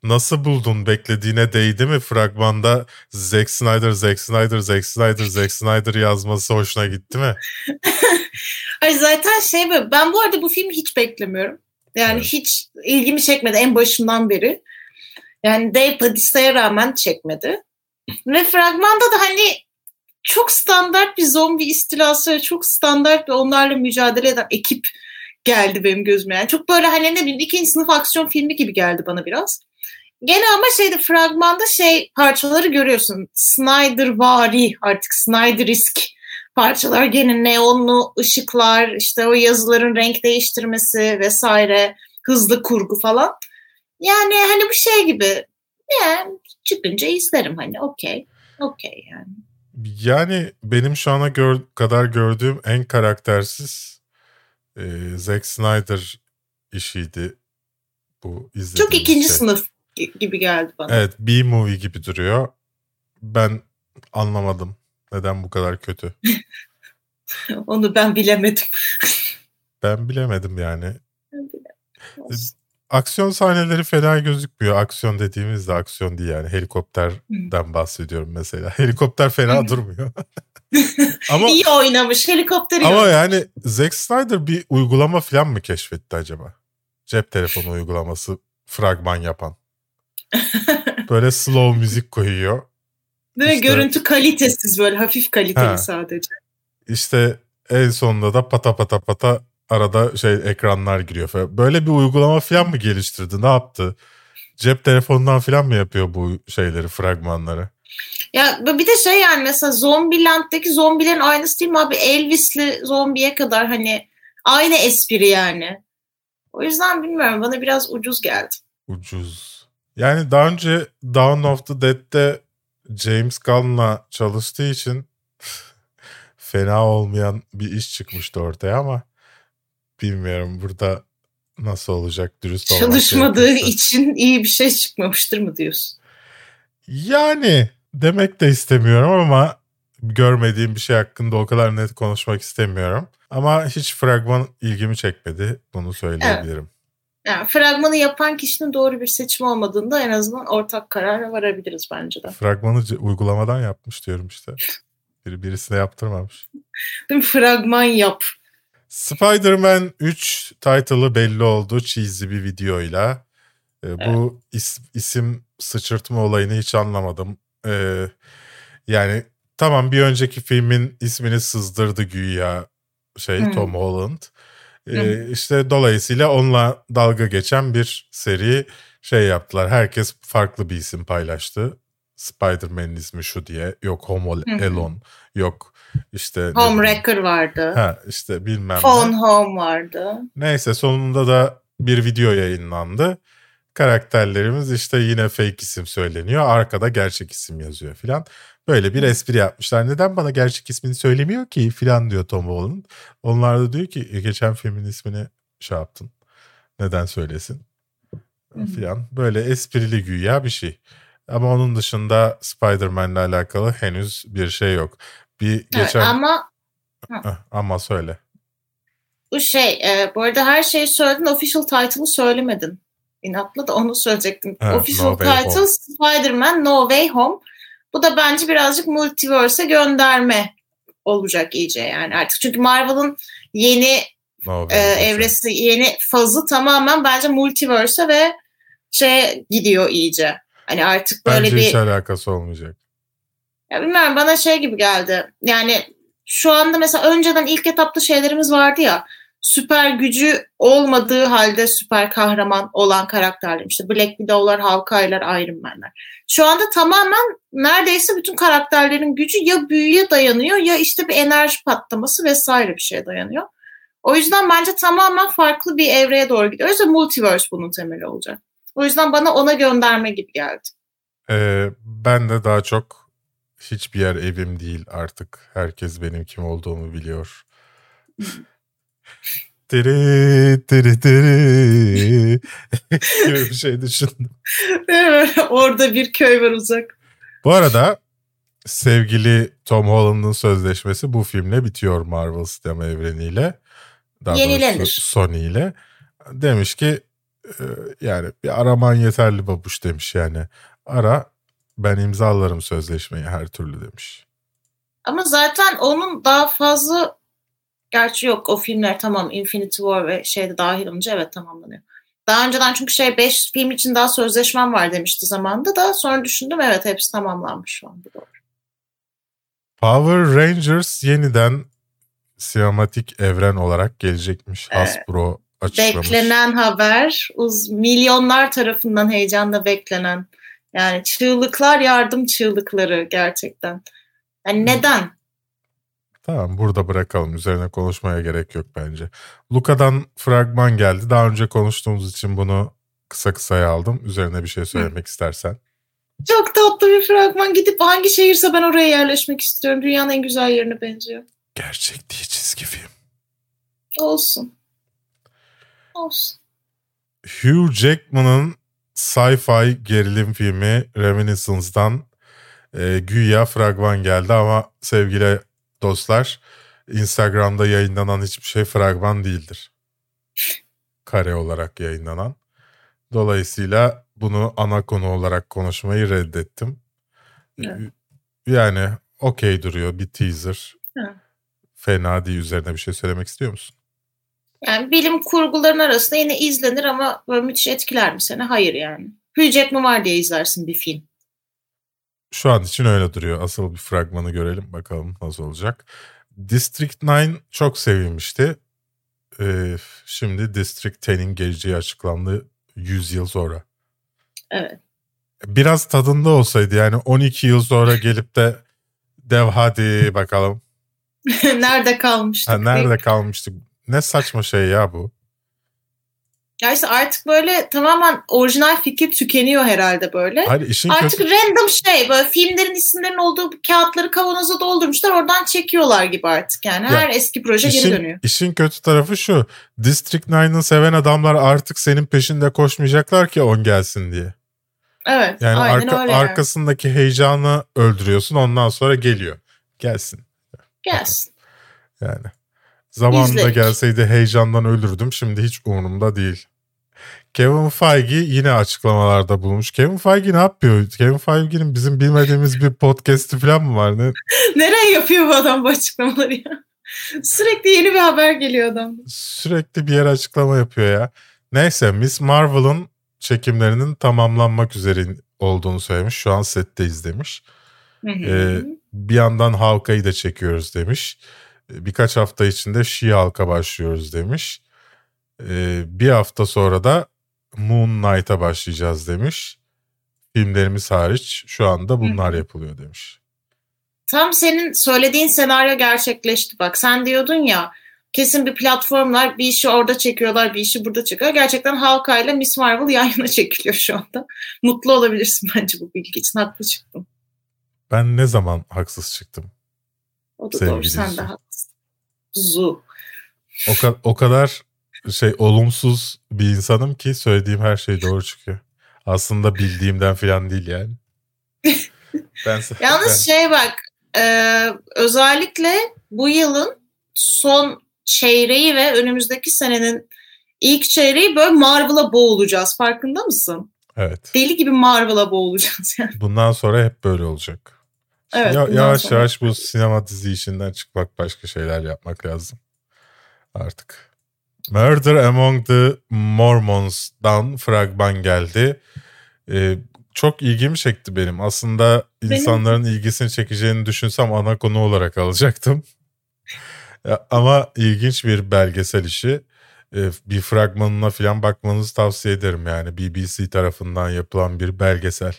Nasıl buldun? Beklediğine değdi mi? Fragmanda Zack Snyder, Zack Snyder, Zack Snyder, Zack Snyder yazması hoşuna gitti mi? Ay zaten şey böyle ben bu arada bu filmi hiç beklemiyorum. Yani Evet. hiç ilgimi çekmedi en başından beri. Yani Dave Bautista'ya rağmen çekmedi. Ve fragmanda da hani çok standart bir zombi istilası, ve çok standart bir onlarla mücadele eden ekip geldi benim gözüme. Yani çok böyle hani ne bileyim ikinci sınıf aksiyon filmi gibi geldi bana biraz. Gene ama şeyde fragmanda şey parçaları görüyorsun. Snyder vari artık Snyder-isk parçalar gene neonlu ışıklar işte o yazıların renk değiştirmesi vesaire hızlı kurgu falan. Yani hani bu şey gibi yani çıkınca izlerim hani okey okey yani. Yani benim şu ana gör- kadar gördüğüm en karaktersiz e, Zack Snyder işiydi bu izlediğim Çok ikinci şey. sınıf gi- gibi geldi bana. Evet B-movie gibi duruyor. Ben anlamadım neden bu kadar kötü. Onu ben bilemedim. Ben bilemedim yani. Aksiyon sahneleri fena gözükmüyor. Aksiyon dediğimizde aksiyon değil yani. Helikopterden bahsediyorum mesela. Helikopter fena durmuyor. ama İyi oynamış helikopteri ama yok. yani Zack Snyder bir uygulama falan mı keşfetti acaba? Cep telefonu uygulaması fragman yapan. Böyle slow müzik koyuyor. Değil işte- Görüntü kalitesiz böyle hafif kaliteli Ha. sadece. İşte en sonunda da pata pata pata arada şey ekranlar giriyor falan. Böyle bir uygulama falan mı geliştirdi? Ne yaptı? Cep telefonundan falan mı yapıyor bu şeyleri, fragmanları? Ya bir de şey yani mesela Zombieland'daki zombilerin aynısı değil mi abi? Elvis'li zombiye kadar hani aynı espri yani. O yüzden bilmiyorum bana biraz ucuz geldi. Ucuz. Yani daha önce Dawn of the Dead'de James Gunn'la çalıştığı için fena olmayan bir iş çıkmıştı ortaya ama bilmiyorum burada Nasıl olacak dürüst olmak Çalışmadığı gerekirse. için iyi bir şey çıkmamıştır mı diyorsun? Yani demek de istemiyorum ama görmediğim bir şey hakkında o kadar net konuşmak istemiyorum. Ama hiç fragman ilgimi çekmedi. Bunu söyleyebilirim. Yani fragmanı yapan kişinin doğru bir seçim olmadığında en azından ortak karara varabiliriz bence de. Fragmanı uygulamadan yapmış diyorum işte. Biri birisine yaptırmamış. Fragman yap. Spider-Man 3 title'ı belli oldu cheesy bir videoyla. Ee, Bu is- isim sıçırtma olayını hiç anlamadım. Ee, yani tamam bir önceki filmin ismini sızdırdı güya şey Hmm. Tom Holland. Ee, Hı. işte dolayısıyla onunla dalga geçen bir seri şey yaptılar. Herkes farklı bir isim paylaştı. Spider-Man'in ismi şu diye. Yok Home hı. Alone. Yok işte ne Home bileyim. Wrecker vardı. Ha işte bilmem ne. Phone Home vardı. Neyse sonunda da bir video yayınlandı. Karakterlerimiz işte yine fake isim söyleniyor. Arkada gerçek isim yazıyor filan. Böyle bir espri yapmışlar. Neden bana gerçek ismini söylemiyor ki filan diyor Tom Holland. Onlar da diyor ki "E, geçen filmin ismini şey yaptın. Neden söylesin? Filan. Böyle esprili güya bir şey. Ama onun dışında Spider-Man'le alakalı henüz bir şey yok. Bir Evet, geçen ama Heh, ama söyle. bu şey e, bu arada her şeyi söyledin official title'ı söylemedin. İnatla da onu söyleyecektim. Ha, official No title Home. Spider-Man No Way Home. Bu da bence birazcık multiverse'e gönderme olacak iyice yani artık. Çünkü Marvel'ın yeni No e, evresi, yeni fazı tamamen bence multiverse'e ve şeye gidiyor iyice. Hani artık böyle Bence bir hiç alakası olmayacak. Ya bilmiyorum bana şey gibi geldi. Yani şu anda mesela önceden ilk etapta şeylerimiz vardı ya. Süper gücü olmadığı halde süper kahraman olan karakterler. İşte Black Widow'lar, Hawkeye'lar, Iron Man'ler. Şu anda tamamen neredeyse bütün karakterlerin gücü ya büyüye dayanıyor ya işte bir enerji patlaması vesaire bir şeye dayanıyor. O yüzden bence tamamen farklı bir evreye doğru gidiyoruz ve multiverse bunun temeli olacak. O yüzden bana ona gönderme gibi geldi. Ee, ben de daha çok hiçbir yer evim değil artık. Herkes benim kim olduğumu biliyor. Tiri tiri tiri gibi bir şey düşündüm. Orada bir köy var uzak. Bu arada sevgili Tom Holland'ın sözleşmesi bu filmle bitiyor Marvel sinema evreniyle. Daha Yenilenir. Sony ile. Demiş ki e, yani bir araman yeterli babuş demiş yani. Ara ben imzalarım sözleşmeyi her türlü demiş. Ama zaten onun daha fazla gerçi yok o filmler tamam Infinity War ve şeyde dahil olunca evet tamamlanıyor. Daha önceden çünkü şey 5 film için daha sözleşmem var demişti zamanda da sonra düşündüm evet hepsi tamamlanmış şu anda doğru. Power Rangers yeniden sinematik evren olarak gelecekmiş. Evet. Hasbro açıklamış. Beklenen haber uz milyonlar tarafından heyecanla beklenen yani çığlıklar yardım çığlıkları gerçekten. Yani neden? Tamam burada bırakalım. Üzerine konuşmaya gerek yok bence. Luka'dan fragman geldi. Daha önce konuştuğumuz için bunu kısa kısaya aldım. Üzerine bir şey söylemek istersen. Çok tatlı bir fragman. Gidip hangi şehirse ben oraya yerleşmek istiyorum. Dünyanın en güzel yerine benziyor. Gerçek değil çizgi film. Olsun. Olsun. Hugh Jackman'ın sci-fi gerilim filmi Reminiscence'dan e, güya fragman geldi ama sevgili dostlar Instagram'da yayınlanan hiçbir şey fragman değildir. Kare olarak yayınlanan. Dolayısıyla bunu ana konu olarak konuşmayı reddettim. Evet. Yani okey duruyor bir teaser. Evet. Fena değil üzerine bir şey söylemek istiyor musun? Yani bilim kurguların arasında yine izlenir ama böyle müthiş etkiler mi seni? Hayır yani. Hugh Jackman var diye izlersin bir film. Şu an için öyle duruyor. Asıl bir fragmanı görelim bakalım nasıl olacak. District 9 çok sevilmişti. Ee, şimdi District 10'in geleceği açıklandı 100 yıl sonra. Evet. Biraz tadında olsaydı yani 12 yıl sonra gelip de dev hadi bakalım. Nerede kalmıştık? Ha, nerede kalmıştık? Ne saçma şey ya bu. Ya işte artık böyle tamamen orijinal fikir tükeniyor herhalde böyle. Hayır işin Artık kötü. random şey böyle filmlerin isimlerinin olduğu kağıtları kavanoza doldurmuşlar oradan çekiyorlar gibi artık yani. Ya, Her eski proje geri İşin, dönüyor. işin kötü tarafı şu. District 9'ı seven adamlar artık senin peşinde koşmayacaklar ki on gelsin diye. Evet Yani arka- öyle. yani. arkasındaki heyecanı öldürüyorsun ondan sonra geliyor. Gelsin Gelsin. yani. Zamanında İzledik. gelseydi heyecandan ölürdüm. Şimdi hiç umurumda değil. Kevin Feige yine açıklamalarda bulunmuş. Kevin Feige ne yapıyor? Kevin Feige'nin bizim bilmediğimiz bir podcast'i falan mı var? Ne? Nereye yapıyor bu adam bu açıklamaları ya? Sürekli yeni bir haber geliyor adam. Sürekli bir yere açıklama yapıyor ya. Neyse Miss Marvel'ın çekimlerinin tamamlanmak üzere olduğunu söylemiş. Şu an setteyiz demiş. Ee, bir yandan Halka'yı da çekiyoruz demiş. Ee, Birkaç hafta içinde She-Hulk'a başlıyoruz demiş. Ee, bir hafta sonra da Moon Knight'a başlayacağız demiş. Filmlerimiz hariç şu anda bunlar Hı yapılıyor demiş. Tam senin söylediğin senaryo gerçekleşti bak. Sen diyordun ya kesin bir platform var. Bir işi orada çekiyorlar, bir işi burada çekiyor. Gerçekten Hawkeye ile Miss Marvel yan yana çekiliyor şu anda. Mutlu olabilirsin bence bu bilgi için. Haklı çıktım. Ben ne zaman haksız çıktım? O da Sevgili doğru. Sen de Zu. haklısın. Zu. O, ka- o kadar şey olumsuz bir insanım ki söylediğim her şey doğru çıkıyor. Aslında bildiğimden falan değil yani. Ben, Yalnız şey bak e, özellikle bu yılın son çeyreği ve önümüzdeki senenin ilk çeyreği böyle Marvel'a boğulacağız. Farkında mısın? evet. Deli gibi Marvel'a boğulacağız yani. Bundan sonra hep böyle olacak. Evet, Ya- yavaş sonra. yavaş bu sinema dizi işinden çıkmak başka şeyler yapmak lazım. Artık. Murder Among the Mormons'dan fragman geldi. Ee, çok ilgimi çekti benim. Aslında Benim- insanların ilgisini çekeceğini düşünsem ana konu olarak alacaktım. Ama ilginç bir belgesel işi. Ee, bir fragmanına falan bakmanızı tavsiye ederim yani. BBC tarafından yapılan bir belgesel.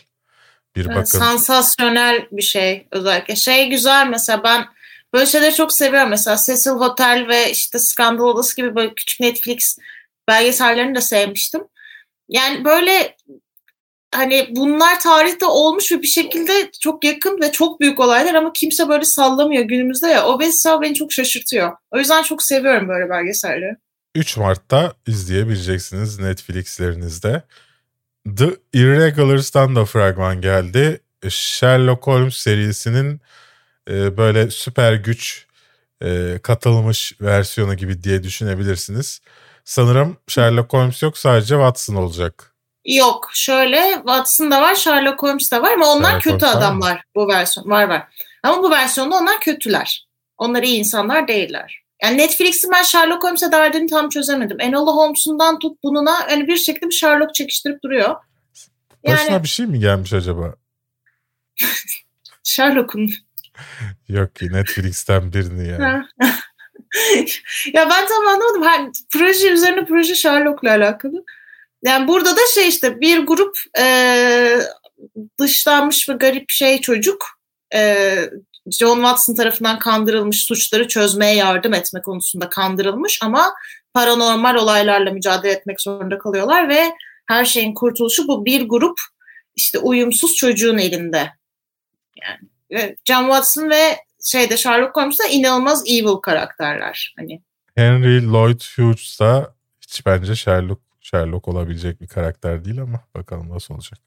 Bir bakın. sansasyonel bir şey özellikle. Şey güzel mesela ben böyle şeyleri çok seviyorum. Mesela Cecil Hotel ve işte Skandal Odası gibi böyle küçük Netflix belgesellerini de sevmiştim. Yani böyle hani bunlar tarihte olmuş ve bir şekilde çok yakın ve çok büyük olaylar ama kimse böyle sallamıyor günümüzde ya. O mesela beni çok şaşırtıyor. O yüzden çok seviyorum böyle belgeselleri. 3 Mart'ta izleyebileceksiniz Netflix'lerinizde. The Irregulars'tan da fragman geldi. Sherlock Holmes serisinin e, böyle süper güç e, katılmış versiyonu gibi diye düşünebilirsiniz. Sanırım Sherlock Holmes yok sadece Watson olacak. Yok şöyle Watson da var Sherlock Holmes da var ama onlar Sherlock kötü Holmes var mı? adamlar bu versiyon var var. Ama bu versiyonda onlar kötüler. Onlar iyi insanlar değiller. Yani Netflix'in ben Sherlock Holmes'e derdini tam çözemedim. Enola Holmes'undan tut bununa hani bir şekilde bir Sherlock çekiştirip duruyor. Başına Yani bir şey mi gelmiş acaba? Sherlock'un Yok ki Netflix'ten birini yani. Ya ben tam anlamadım. Hani proje üzerine proje Sherlock'la alakalı. Yani burada da şey işte bir grup e, dışlanmış ve garip şey çocuk e, John Watson tarafından kandırılmış suçları çözmeye yardım etme konusunda kandırılmış ama paranormal olaylarla mücadele etmek zorunda kalıyorlar ve her şeyin kurtuluşu bu bir grup işte uyumsuz çocuğun elinde. Yani John Watson ve şeyde Sherlock Holmes da inanılmaz evil karakterler. Hani Henry Lloyd Hughes da hiç bence Sherlock Sherlock olabilecek bir karakter değil ama bakalım nasıl olacak.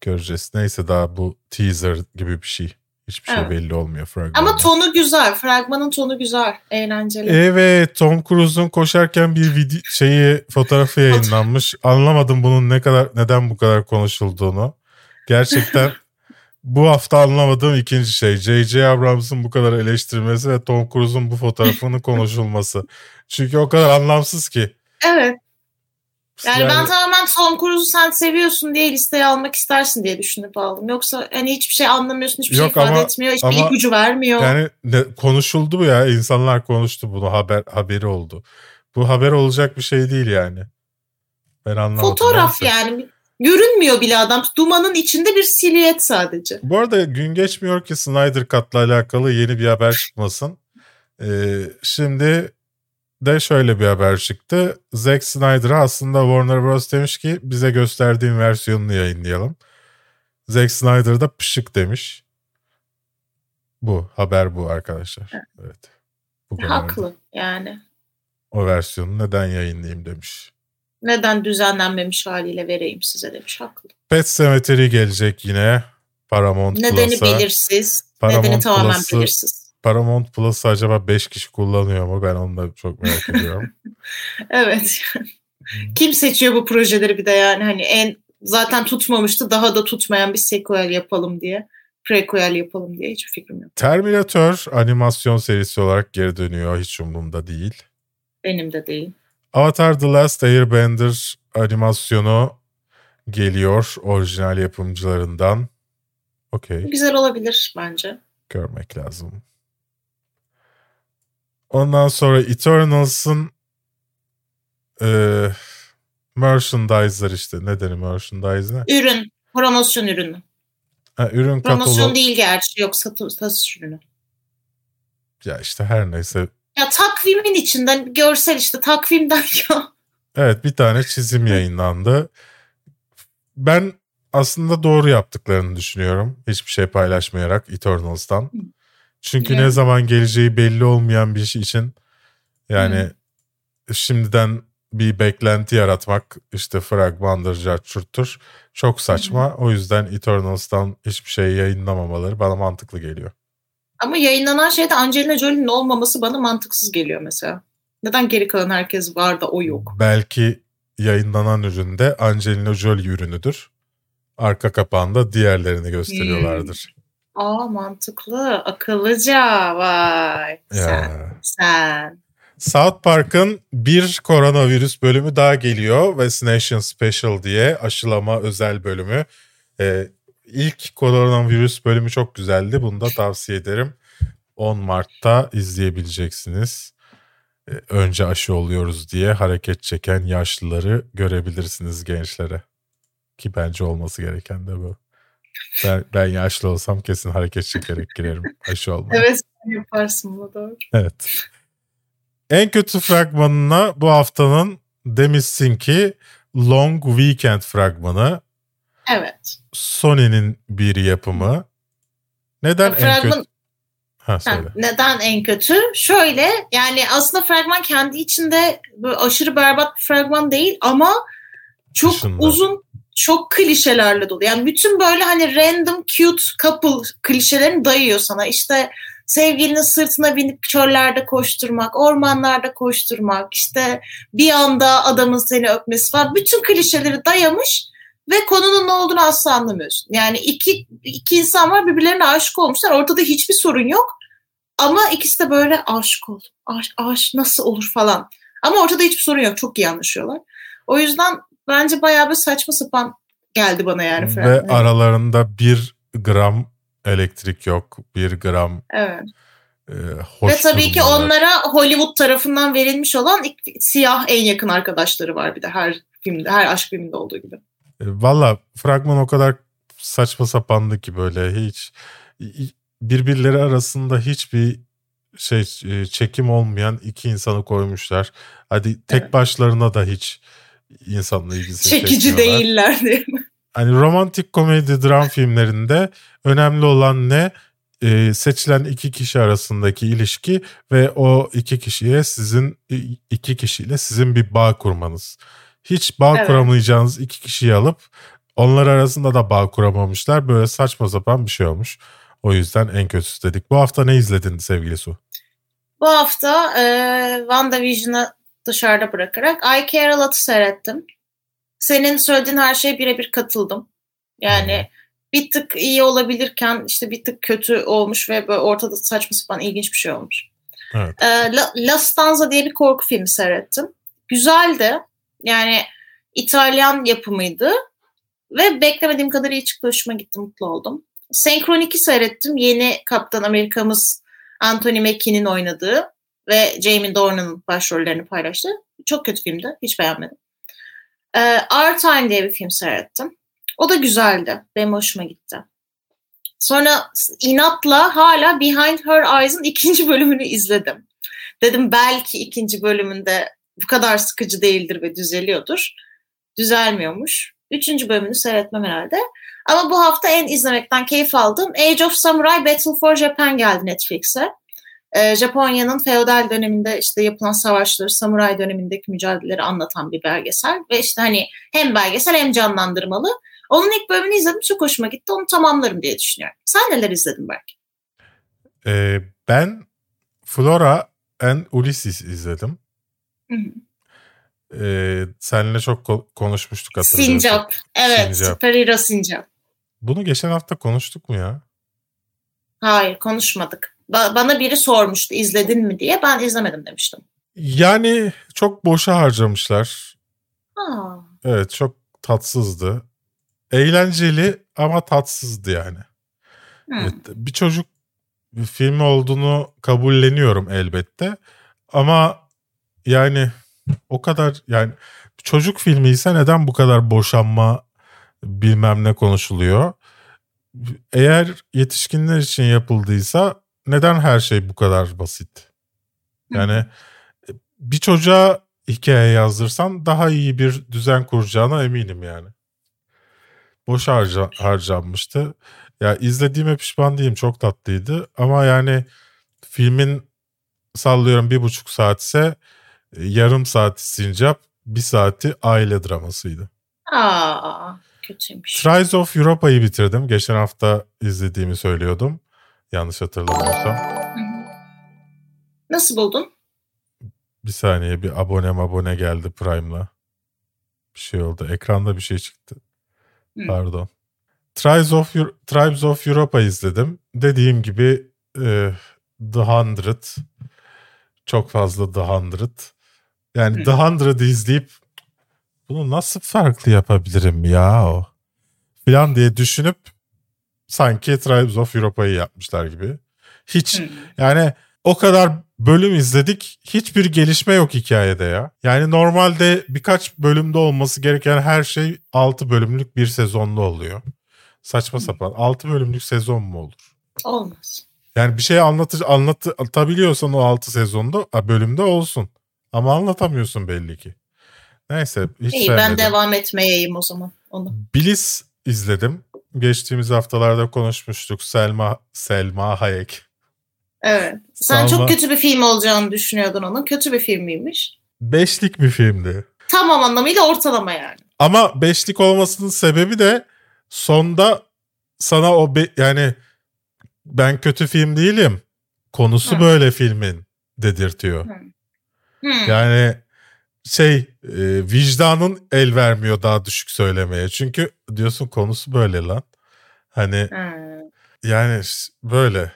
Göreceğiz. Neyse daha bu teaser gibi bir şey. Hiçbir şey Evet. belli olmuyor fragmanda. ama tonu güzel. Fragmanın tonu güzel. Eğlenceli. Evet Tom Cruise'un koşarken bir video şeyi fotoğrafı yayınlanmış. Anlamadım bunun ne kadar neden bu kadar konuşulduğunu. Gerçekten bu hafta anlamadığım ikinci şey J.J. Abrams'ın bu kadar eleştirmesi ve Tom Cruise'un bu fotoğrafının konuşulması. Çünkü o kadar anlamsız ki. Evet. Yani, ben tamamen Tom Cruise'u sen seviyorsun diye listeye almak istersin diye düşünüp aldım. Yoksa hani hiçbir şey anlamıyorsun, hiçbir Yok şey ifade ama- etmiyor, hiçbir ama ipucu vermiyor. Yani ne, konuşuldu bu ya. insanlar konuştu bunu. Haber haberi oldu. Bu haber olacak bir şey değil yani. Ben anlamadım. Fotoğraf Neyse. yani. Görünmüyor bile adam. Dumanın içinde bir silüet sadece. Bu arada gün geçmiyor ki Snyder Cut'la alakalı yeni bir haber çıkmasın. Ee, şimdi de şöyle bir haber çıktı. Zack Snyder'a aslında Warner Bros. demiş ki bize gösterdiğin versiyonunu yayınlayalım. Zack Snyder da pışık demiş. Bu haber bu arkadaşlar. Evet. Bu kadar. Haklı yani. O versiyonu neden yayınlayayım demiş. Neden düzenlenmemiş haliyle vereyim size demiş. Haklı. Pet Cemetery gelecek yine. Paramount Nedeni Plus'a. belirsiz. Paramount Nedeni tamamen Plus'ı- belirsiz. Paramount Plus acaba 5 kişi kullanıyor mu? Ben onu da çok merak ediyorum. Evet. Kim seçiyor bu projeleri bir de yani hani en zaten tutmamıştı daha da tutmayan bir sequel yapalım diye. Prequel yapalım diye hiçbir fikrim yok. Terminator animasyon serisi olarak geri dönüyor. Hiç umurumda değil. Benim de değil. Avatar The Last Airbender animasyonu geliyor orijinal yapımcılarından. Okey. Güzel olabilir bence. görmek lazım. Ondan sonra Eternals'ın e, merchandise'lar işte. Ne denir merchandise ne? Ürün. Promosyon ürünü. Ha, ürün Promosyon kataloğu. değil gerçi. Yok satış, satış ürünü. Ya işte her neyse. Ya takvimin içinden görsel işte takvimden ya. Evet bir tane çizim yayınlandı. Ben aslında doğru yaptıklarını düşünüyorum. Hiçbir şey paylaşmayarak Eternals'tan. Çünkü Yani. ne zaman geleceği belli olmayan bir şey için yani şimdiden bir beklenti yaratmak işte fragmandır, cartçurttur. Çok saçma. O yüzden Eternals'tan hiçbir şey yayınlamamaları bana mantıklı geliyor. Ama yayınlanan şeyde Angelina Jolie'nin olmaması bana mantıksız geliyor mesela. Neden geri kalan herkes var da o yok? Belki yayınlanan üründe Angelina Jolie ürünüdür. Arka kapağında diğerlerini gösteriyorlardır. Aa mantıklı, akıllıca vay. Sen, sen. South Park'ın bir koronavirüs bölümü daha geliyor. Vaccination Special diye aşılama özel bölümü. Ee, ilk koronavirüs bölümü çok güzeldi. Bunu da tavsiye ederim. 10 Mart'ta izleyebileceksiniz. Ee, önce aşı oluyoruz diye hareket çeken yaşlıları görebilirsiniz gençlere. Ki bence olması gereken de bu. Ben, ben yaşlı olsam kesin hareket çekerek girerim aşı olmaya. Evet yaparsın bunu doğru. Evet. En kötü fragmanına bu haftanın demişsin ki Long Weekend fragmanı. Evet. Sony'nin bir yapımı. Neden en Fragman- kötü? Ha Ha, neden en kötü? Şöyle yani aslında fragman kendi içinde böyle aşırı berbat bir fragman değil ama çok Dışında. uzun çok klişelerle dolu. Yani bütün böyle hani random cute couple klişelerini dayıyor sana. İşte sevgilinin sırtına binip çöllerde koşturmak, ormanlarda koşturmak, işte bir anda adamın seni öpmesi falan. Bütün klişeleri dayamış ve konunun ne olduğunu asla anlamıyorsun. Yani iki, iki insan var birbirlerine aşık olmuşlar. Ortada hiçbir sorun yok. Ama ikisi de böyle aşık oldu. Aş, aş nasıl olur falan. Ama ortada hiçbir sorun yok. Çok iyi anlaşıyorlar. O yüzden bence bayağı bir saçma sapan geldi bana yani. Ve fragman. aralarında bir gram elektrik yok. Bir gram Evet. e, hoş Ve tabii ki onlara Hollywood tarafından verilmiş olan siyah en yakın arkadaşları var bir de her filmde, her aşk filminde olduğu gibi. E, Valla fragman o kadar saçma sapandı ki böyle hiç birbirleri arasında hiçbir şey e, çekim olmayan iki insanı koymuşlar. Hadi tek Evet. başlarına da hiç insanla ilgisi Çekici değiller diye. Hani romantik komedi dram filmlerinde önemli olan ne? E, seçilen iki kişi arasındaki ilişki ve o iki kişiye sizin iki kişiyle sizin bir bağ kurmanız. Hiç bağ Evet. kuramayacağınız iki kişiyi alıp onlar arasında da bağ kuramamışlar. Böyle saçma sapan bir şey olmuş. O yüzden en kötüsü dedik. Bu hafta ne izledin sevgili Su? Bu hafta e, WandaVision'ı dışarıda bırakarak I Care A Lot'u seyrettim. Senin söylediğin her şeye birebir katıldım. Yani bir tık iyi olabilirken işte bir tık kötü olmuş ve böyle ortada saçma sapan ilginç bir şey olmuş. Evet. E, La, La Stanza diye bir korku filmi seyrettim. Güzeldi. Yani İtalyan yapımıydı. Ve beklemediğim kadar iyi çıktı. Hoşuma gitti. Mutlu oldum. Senkronik'i seyrettim. Yeni Kaptan Amerika'mız Anthony Mackie'nin oynadığı ve Jamie Dornan'ın başrollerini paylaştı. Çok kötü filmdi. Hiç beğenmedim. Ee, Our Time diye bir film seyrettim. O da güzeldi. Benim hoşuma gitti. Sonra inatla hala Behind Her Eyes'ın ikinci bölümünü izledim. Dedim belki ikinci bölümünde bu kadar sıkıcı değildir ve düzeliyordur. Düzelmiyormuş. Üçüncü bölümünü seyretmem herhalde. Ama bu hafta en izlemekten keyif aldığım Age of Samurai Battle for Japan geldi Netflix'e. Ee, Japonya'nın feodal döneminde işte yapılan savaşları, samuray dönemindeki mücadeleleri anlatan bir belgesel. Ve işte hani hem belgesel hem canlandırmalı. Onun ilk bölümünü izledim çok hoşuma gitti. Onu tamamlarım diye düşünüyorum. Sen neler izledin belki? Ee, ben Flora and Ulysses izledim. Hı hı. Ee, seninle çok ko- konuşmuştuk hatırlıyorsun. Sincap. Evet, Sincap. Superhero Sincap. Bunu geçen hafta konuştuk mu ya? Hayır konuşmadık. Ba- bana biri sormuştu izledin mi diye. Ben izlemedim demiştim. Yani çok boşa harcamışlar. Ha. Evet çok tatsızdı. Eğlenceli ama tatsızdı yani. Hı. Evet, bir çocuk filmi olduğunu kabulleniyorum elbette. Ama yani o kadar yani çocuk filmi ise neden bu kadar boşanma bilmem ne konuşuluyor? Eğer yetişkinler için yapıldıysa neden her şey bu kadar basit? Yani bir çocuğa hikaye yazdırsan daha iyi bir düzen kuracağına eminim yani. Boş harca, harcanmıştı. Ya izlediğime pişman değilim. Çok tatlıydı. Ama yani filmin sallıyorum bir buçuk saatse e, yarım saati sincap, bir saati aile dramasıydı. Aa, kötüymüş. Trials of Europa'yı bitirdim. Geçen hafta izlediğimi söylüyordum. Yanlış hatırlamıyorsam. Nasıl buldun? Bir saniye bir abone abone geldi Prime'la. Bir şey oldu. Ekranda bir şey çıktı. Hı. Pardon. Tribes of, Tribes of Europa izledim. Dediğim gibi e, The Hundred. Çok fazla The Hundred. Yani Hı. The Hundred'ı izleyip bunu nasıl farklı yapabilirim ya o falan diye düşünüp sanki Tribes of Europa'yı yapmışlar gibi. Hiç yani o kadar bölüm izledik. Hiçbir gelişme yok hikayede ya. Yani normalde birkaç bölümde olması gereken her şey 6 bölümlük bir sezonda oluyor. Saçma sapan. 6 bölümlük sezon mu olur? Olmaz. Yani bir şey anlatı, anlatabiliyorsan o 6 sezonda bölümde olsun. Ama anlatamıyorsun belli ki. Neyse hiç İyi ben sevmedim. devam etmeyeyim o zaman onu. Bliss izledim. Geçtiğimiz haftalarda konuşmuştuk. Selma Selma Hayek. Evet. Sen Salma- çok kötü bir film olacağını düşünüyordun onun. Kötü bir filmiymiş. Beşlik bir filmdi. Tamam anlamıyla ortalama yani. Ama beşlik olmasının sebebi de sonda sana o be- yani ben kötü film değilim. Konusu Hı. böyle filmin dedirtiyor. Hı. Yani şey e, vicdanın el vermiyor daha düşük söylemeye. Çünkü diyorsun konusu böyle lan. Hani Hı. yani böyle.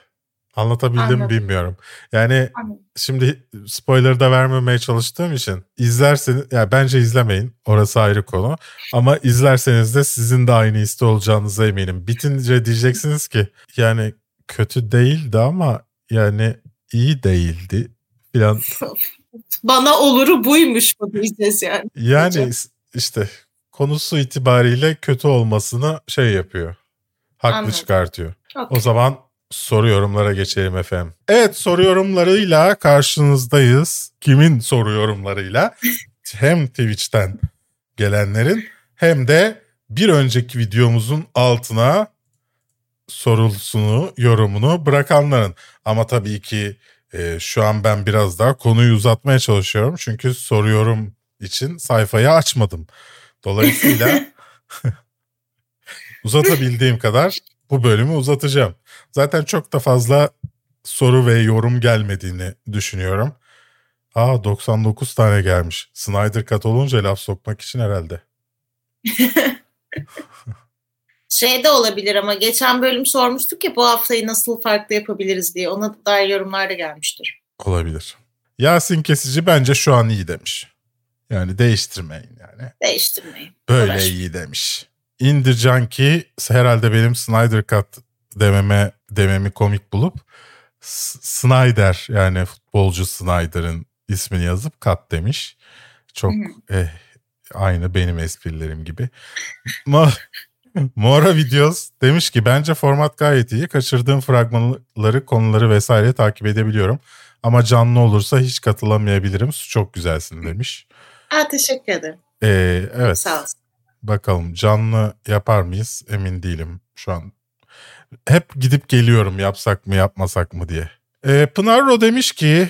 Anlatabildim Anladım. bilmiyorum. Yani Anladım. şimdi spoiler da vermemeye çalıştığım için izlerseniz ya bence izlemeyin. Orası ayrı konu. Ama izlerseniz de sizin de aynı iste olacağınıza eminim. Bitince diyeceksiniz ki yani kötü değildi ama yani iyi değildi filan. Bana oluru buymuş bu diyeceğiz yani. Yani işte konusu itibariyle kötü olmasını şey yapıyor. Haklı Anladım. çıkartıyor. Okey. O zaman soru yorumlara geçelim efendim. Evet soru yorumlarıyla karşınızdayız. Kimin soru yorumlarıyla? hem Twitch'ten gelenlerin hem de bir önceki videomuzun altına sorusunu, yorumunu bırakanların. Ama tabii ki e, şu an ben biraz daha konuyu uzatmaya çalışıyorum. Çünkü soru yorum için sayfayı açmadım. Dolayısıyla uzatabildiğim kadar bu bölümü uzatacağım. Zaten çok da fazla soru ve yorum gelmediğini düşünüyorum. Aa 99 tane gelmiş. Snyder Cut olunca laf sokmak için herhalde. Şey de olabilir ama geçen bölüm sormuştuk ya bu haftayı nasıl farklı yapabiliriz diye. Ona dair yorumlar da gelmiştir. Olabilir. Yasin Kesici bence şu an iyi demiş. Yani değiştirmeyin yani. Değiştirmeyin. Böyle Uğraş. iyi demiş. Indircan ki herhalde benim Snyder Cut dememe dememi komik bulup Snyder yani futbolcu Snyder'ın ismini yazıp kat demiş. Çok Hı eh, aynı benim esprilerim gibi. Ma Mora Videos demiş ki bence format gayet iyi. Kaçırdığım fragmanları, konuları vesaire takip edebiliyorum. Ama canlı olursa hiç katılamayabilirim. Su çok güzelsin demiş. Aa, teşekkür ederim. Ee, evet. Sağ olsun. Bakalım canlı yapar mıyız? Emin değilim şu an. Hep gidip geliyorum yapsak mı yapmasak mı diye. Ee, Pınar Ro demiş ki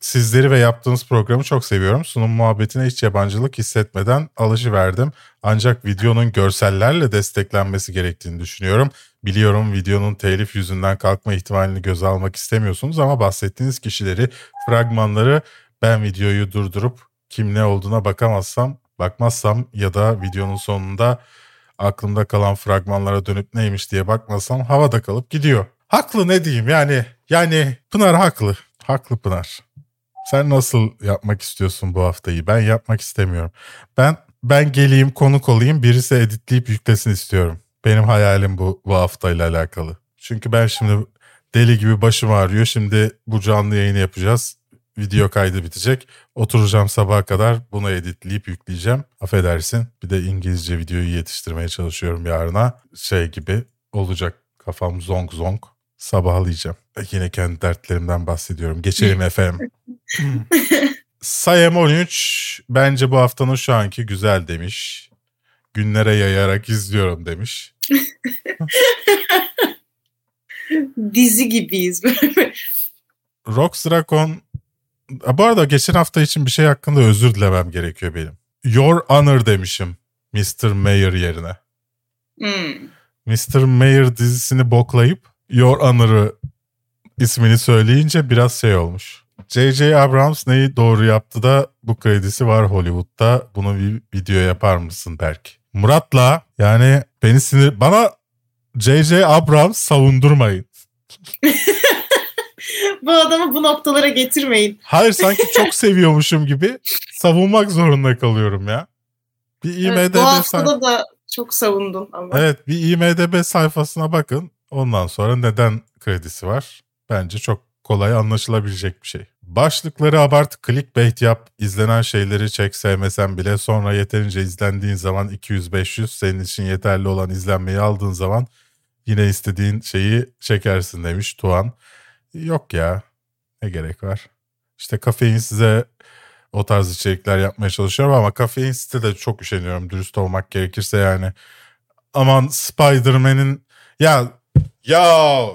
sizleri ve yaptığınız programı çok seviyorum. Sunum muhabbetine hiç yabancılık hissetmeden alıcıverdim. Ancak videonun görsellerle desteklenmesi gerektiğini düşünüyorum. Biliyorum videonun telif yüzünden kalkma ihtimalini göze almak istemiyorsunuz ama bahsettiğiniz kişileri, fragmanları ben videoyu durdurup kim ne olduğuna bakamazsam, bakmazsam ya da videonun sonunda aklımda kalan fragmanlara dönüp neymiş diye bakmasam havada kalıp gidiyor. Haklı ne diyeyim yani yani Pınar haklı. Haklı Pınar. Sen nasıl yapmak istiyorsun bu haftayı? Ben yapmak istemiyorum. Ben ben geleyim konuk olayım birisi editleyip yüklesin istiyorum. Benim hayalim bu bu haftayla alakalı. Çünkü ben şimdi deli gibi başım ağrıyor. Şimdi bu canlı yayını yapacağız. Video kaydı bitecek. Oturacağım sabaha kadar bunu editleyip yükleyeceğim. Affedersin. Bir de İngilizce videoyu yetiştirmeye çalışıyorum yarına. Şey gibi olacak. Kafam zonk zonk. Sabahlayacağım. Yine kendi dertlerimden bahsediyorum. Geçelim efendim. Sayem 13 bence bu haftanın şu anki güzel demiş. Günlere yayarak izliyorum demiş. Dizi gibiyiz böyle. Rox Drakon bu arada geçen hafta için bir şey hakkında özür dilemem gerekiyor benim. Your Honor demişim Mr. Mayor yerine. Hmm. Mr. Mayor dizisini boklayıp Your Honor'ı ismini söyleyince biraz şey olmuş. J.J. Abrams neyi doğru yaptı da bu kredisi var Hollywood'da. Bunu bir video yapar mısın Berk? Murat'la yani beni sinir... Bana J.J. Abrams savundurmayın. Bu adamı bu noktalara getirmeyin. Hayır sanki çok seviyormuşum gibi savunmak zorunda kalıyorum ya. Bir IMDB Evet, bu haftada da çok savundun ama. Evet bir IMDB sayfasına bakın. Ondan sonra neden kredisi var? Bence çok kolay anlaşılabilecek bir şey. Başlıkları abart, clickbait yap, izlenen şeyleri çek sevmesen bile sonra yeterince izlendiğin zaman 200-500 senin için yeterli olan izlenmeyi aldığın zaman yine istediğin şeyi çekersin demiş Tuğan. Yok ya ne gerek var. İşte kafein size o tarz içerikler yapmaya çalışıyorum ama kafein site de çok üşeniyorum dürüst olmak gerekirse yani. Aman Spider-Man'in ya ya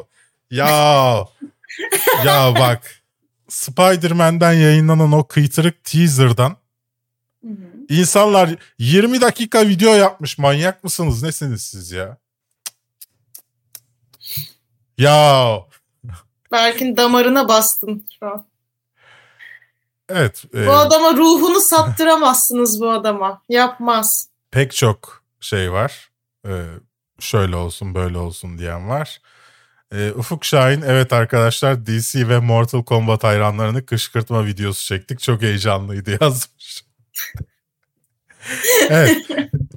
ya ya bak Spider-Man'den yayınlanan o kıytırık teaser'dan Hı hı. insanlar 20 dakika video yapmış manyak mısınız nesiniz siz ya? Ya Berk'in damarına bastın şu an. evet e, Bu adama ruhunu sattıramazsınız bu adama. Yapmaz. pek çok şey var. Ee, şöyle olsun böyle olsun diyen var. Ee, Ufuk Şahin evet arkadaşlar DC ve Mortal Kombat hayranlarını kışkırtma videosu çektik. Çok heyecanlıydı yazmış. evet.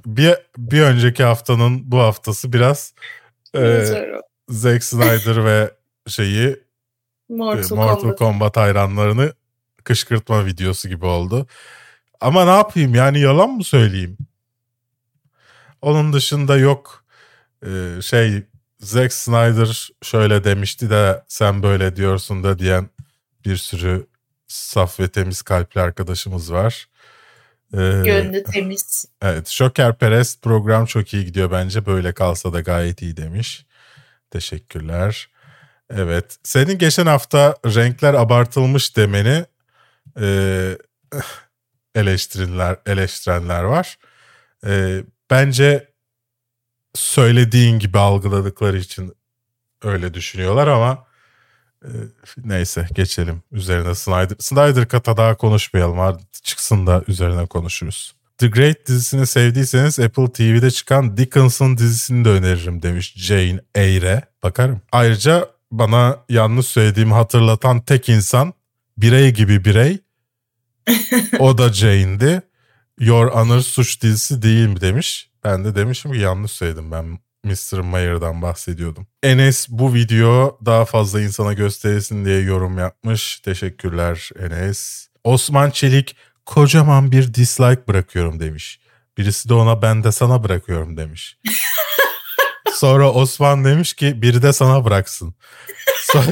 Bir, bir önceki haftanın bu haftası biraz e. Zack Snyder ve şeyi e, Mortal, Mortal Kombat. Kombat hayranlarını kışkırtma videosu gibi oldu. Ama ne yapayım yani yalan mı söyleyeyim? Onun dışında yok e, şey Zack Snyder şöyle demişti de sen böyle diyorsun da diyen bir sürü saf ve temiz kalpli arkadaşımız var. E, Gönlü temiz. Evet Şoker Perez program çok iyi gidiyor bence böyle kalsa da gayet iyi demiş. Teşekkürler. Evet senin geçen hafta renkler abartılmış demeni e, eleştirenler, eleştirenler var. E, bence söylediğin gibi algıladıkları için öyle düşünüyorlar ama e, neyse geçelim üzerine Snyder. Snyder kata daha konuşmayalım artık çıksın da üzerine konuşuruz. The Great dizisini sevdiyseniz Apple TV'de çıkan Dickinson dizisini de öneririm demiş Jane Eyre. Bakarım. Ayrıca bana yanlış söylediğimi hatırlatan tek insan birey gibi birey. o da Jane'di. Your Honor suç dizisi değil mi demiş. Ben de demişim ki yanlış söyledim ben Mr. Mayer'dan bahsediyordum. Enes bu video daha fazla insana gösterilsin diye yorum yapmış. Teşekkürler Enes. Osman Çelik kocaman bir dislike bırakıyorum demiş. Birisi de ona ben de sana bırakıyorum demiş. Sonra Osman demiş ki biri de sana bıraksın. Sonra,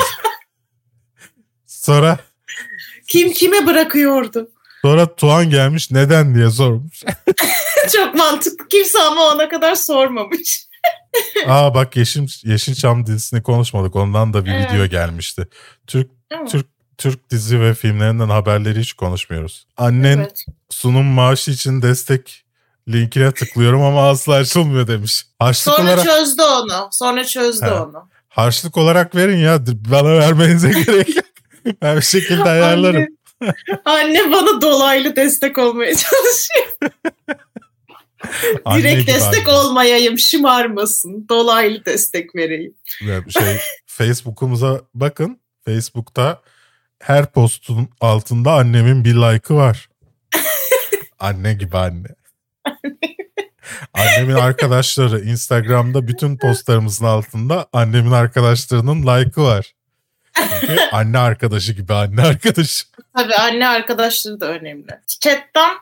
sonra, Kim kime bırakıyordu? sonra Tuğan gelmiş neden diye sormuş. Çok mantıklı. Kimse ama ona kadar sormamış. Aa bak Yeşil, Yeşilçam dizisini konuşmadık. Ondan da bir Evet. video gelmişti. Türk Evet. Türk Türk dizi ve filmlerinden haberleri hiç konuşmuyoruz. Annen Evet. sunum maaşı için destek linkine tıklıyorum ama asla açılmıyor demiş. Harçlık Sonra olarak çözdü onu. Sonra çözdü He. onu. harçlık olarak verin ya. Bana vermenize gerek yok. Ben bir şekilde ayarlarım. Anne, anne bana dolaylı destek olmaya çalışıyor. Direkt destek anne. olmayayım, şımarmasın. Dolaylı destek vereyim. Ya Şey, Facebook'umuza bakın. Facebook'ta her postun altında annemin bir like'ı var. anne gibi anne. Annemin arkadaşları Instagram'da bütün postlarımızın altında annemin arkadaşlarının like'ı var. Çünkü anne arkadaşı gibi anne arkadaşı. Tabii anne arkadaşları da önemli. Chat'ten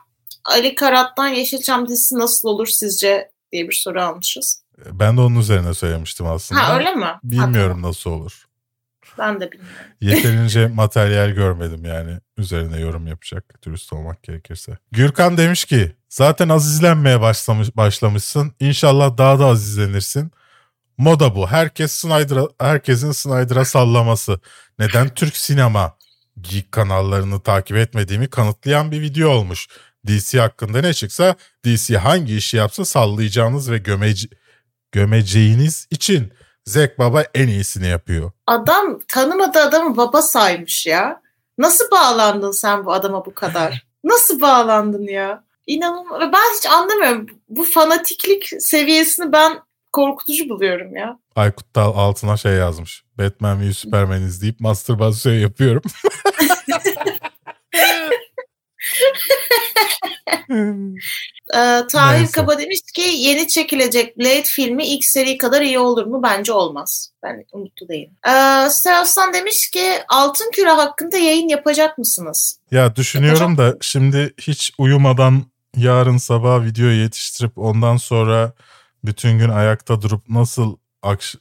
Ali Karat'tan Yeşilçam dizisi nasıl olur sizce diye bir soru almışız. Ben de onun üzerine söylemiştim aslında. Ha öyle mi? Bilmiyorum nasıl olur. Ben de bilmiyorum. Yeterince materyal görmedim yani üzerine yorum yapacak dürüst olmak gerekirse. Gürkan demiş ki zaten az izlenmeye başlamış, başlamışsın. İnşallah daha da az izlenirsin. Moda bu. Herkes Snyder'a, herkesin Snyder'a sallaması. Neden Türk sinema geek kanallarını takip etmediğimi kanıtlayan bir video olmuş. DC hakkında ne çıksa DC hangi işi yapsa sallayacağınız ve gömece, gömeceğiniz için Zack Baba en iyisini yapıyor. Adam tanımadığı adamı baba saymış ya. Nasıl bağlandın sen bu adama bu kadar? Nasıl bağlandın ya? İnanılmaz. Ben hiç anlamıyorum. Bu fanatiklik seviyesini ben korkutucu buluyorum ya. Aykut Dal altına şey yazmış. Batman ve Superman izleyip mastürbasyon yapıyorum. Ee, Tahir Neyse. Kaba demiş ki yeni çekilecek Blade filmi ilk seri kadar iyi olur mu? Bence olmaz. Ben umutlu değilim. Ee, Seraslan demiş ki Altın Küre hakkında yayın yapacak mısınız? ya düşünüyorum da şimdi hiç uyumadan yarın sabah video yetiştirip ondan sonra bütün gün ayakta durup nasıl akş-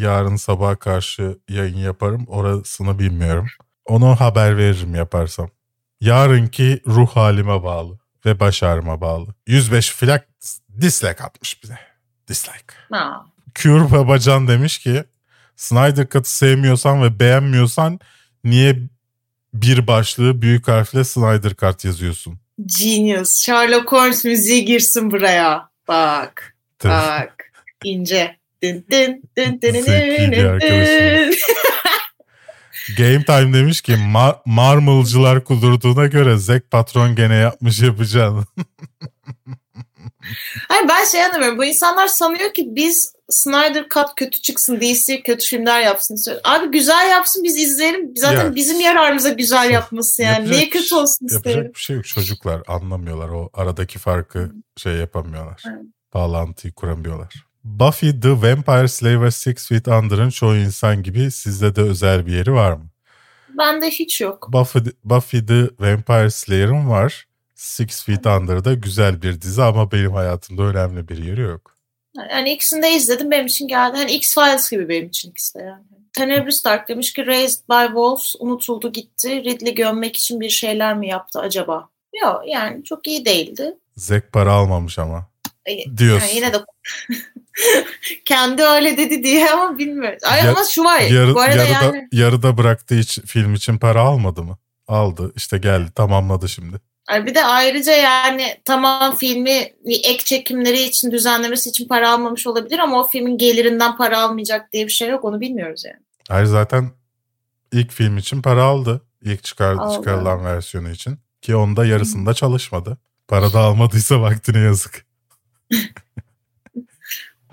yarın sabah karşı yayın yaparım orasını bilmiyorum. Onu haber veririm yaparsam. Yarınki ruh halime bağlı ve baş ağrıma bağlı. 105 flak dislike atmış bize. Dislike. Ha. Cure Babacan demiş ki Snyder Cut'ı sevmiyorsan ve beğenmiyorsan niye bir başlığı büyük harfle Snyder Cut yazıyorsun? Genius. Sherlock Holmes müziği girsin buraya. Bak. Tabii. Bak. İnce. Dın dın Zeki bir dın arkadaşım. dın. Game Time demiş ki "Ma- Marmal'cılar kudurduğuna göre Zack patron gene yapmış yapacağını. Hayır ben şey anlamıyorum. Bu insanlar sanıyor ki biz Snyder Cut kötü çıksın, DC kötü filmler yapsın. Abi güzel yapsın biz izleyelim. Zaten Ya. bizim yararımıza güzel yapması yani. Yapacak Niye kötü şey- olsun isterim? Yapacak bir şey yok. Çocuklar anlamıyorlar. O aradaki farkı şey yapamıyorlar. Evet. Bağlantıyı kuramıyorlar. Buffy the Vampire Slayer Six Feet Under'ın çoğu insan gibi sizde de özel bir yeri var mı? Bende hiç yok. Buffy, Buffy the Vampire Slayer'ın var. Six Feet Under'da güzel bir dizi ama benim hayatımda önemli bir yeri yok. Yani ikisini de izledim benim için geldi. Hani X-Files gibi benim için ikisi de yani. Tenebris Dark demiş ki Raised by Wolves unutuldu gitti. Ridley gömmek için bir şeyler mi yaptı acaba? Yok yani çok iyi değildi. Zack para almamış ama. Diyorsun. Yani yine de kendi öyle dedi diye ama bilmiyorum. Ay ama şu var. Yarı- bu arada yarıda, yani yarıda bıraktığı için, film için para almadı mı? Aldı. İşte geldi tamamladı şimdi. Bir de ayrıca yani tamam filmi ek çekimleri için düzenlemesi için para almamış olabilir ama o filmin gelirinden para almayacak diye bir şey yok onu bilmiyoruz yani. Hayır zaten ilk film için para aldı. İlk çıkar, Aldı. çıkarılan versiyonu için. Ki onda yarısında çalışmadı. Para da almadıysa vaktine yazık.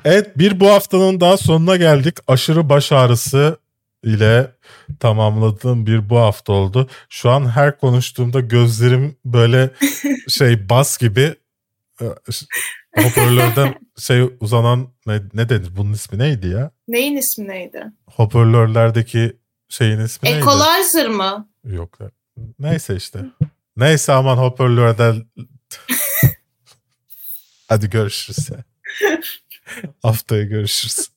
evet bir bu haftanın daha sonuna geldik. Aşırı baş ağrısı ile tamamladığım bir bu hafta oldu. Şu an her konuştuğumda gözlerim böyle şey bas gibi e, hoparlörden şey uzanan ne, ne denir bunun ismi neydi ya? Neyin ismi neydi? hoparlörlerdeki şeyin ismi neydi? Equalizer mı? Yok. Neyse işte. Neyse aman hoparlörden Hadi görüşürüz. Haftaya görüşürüz.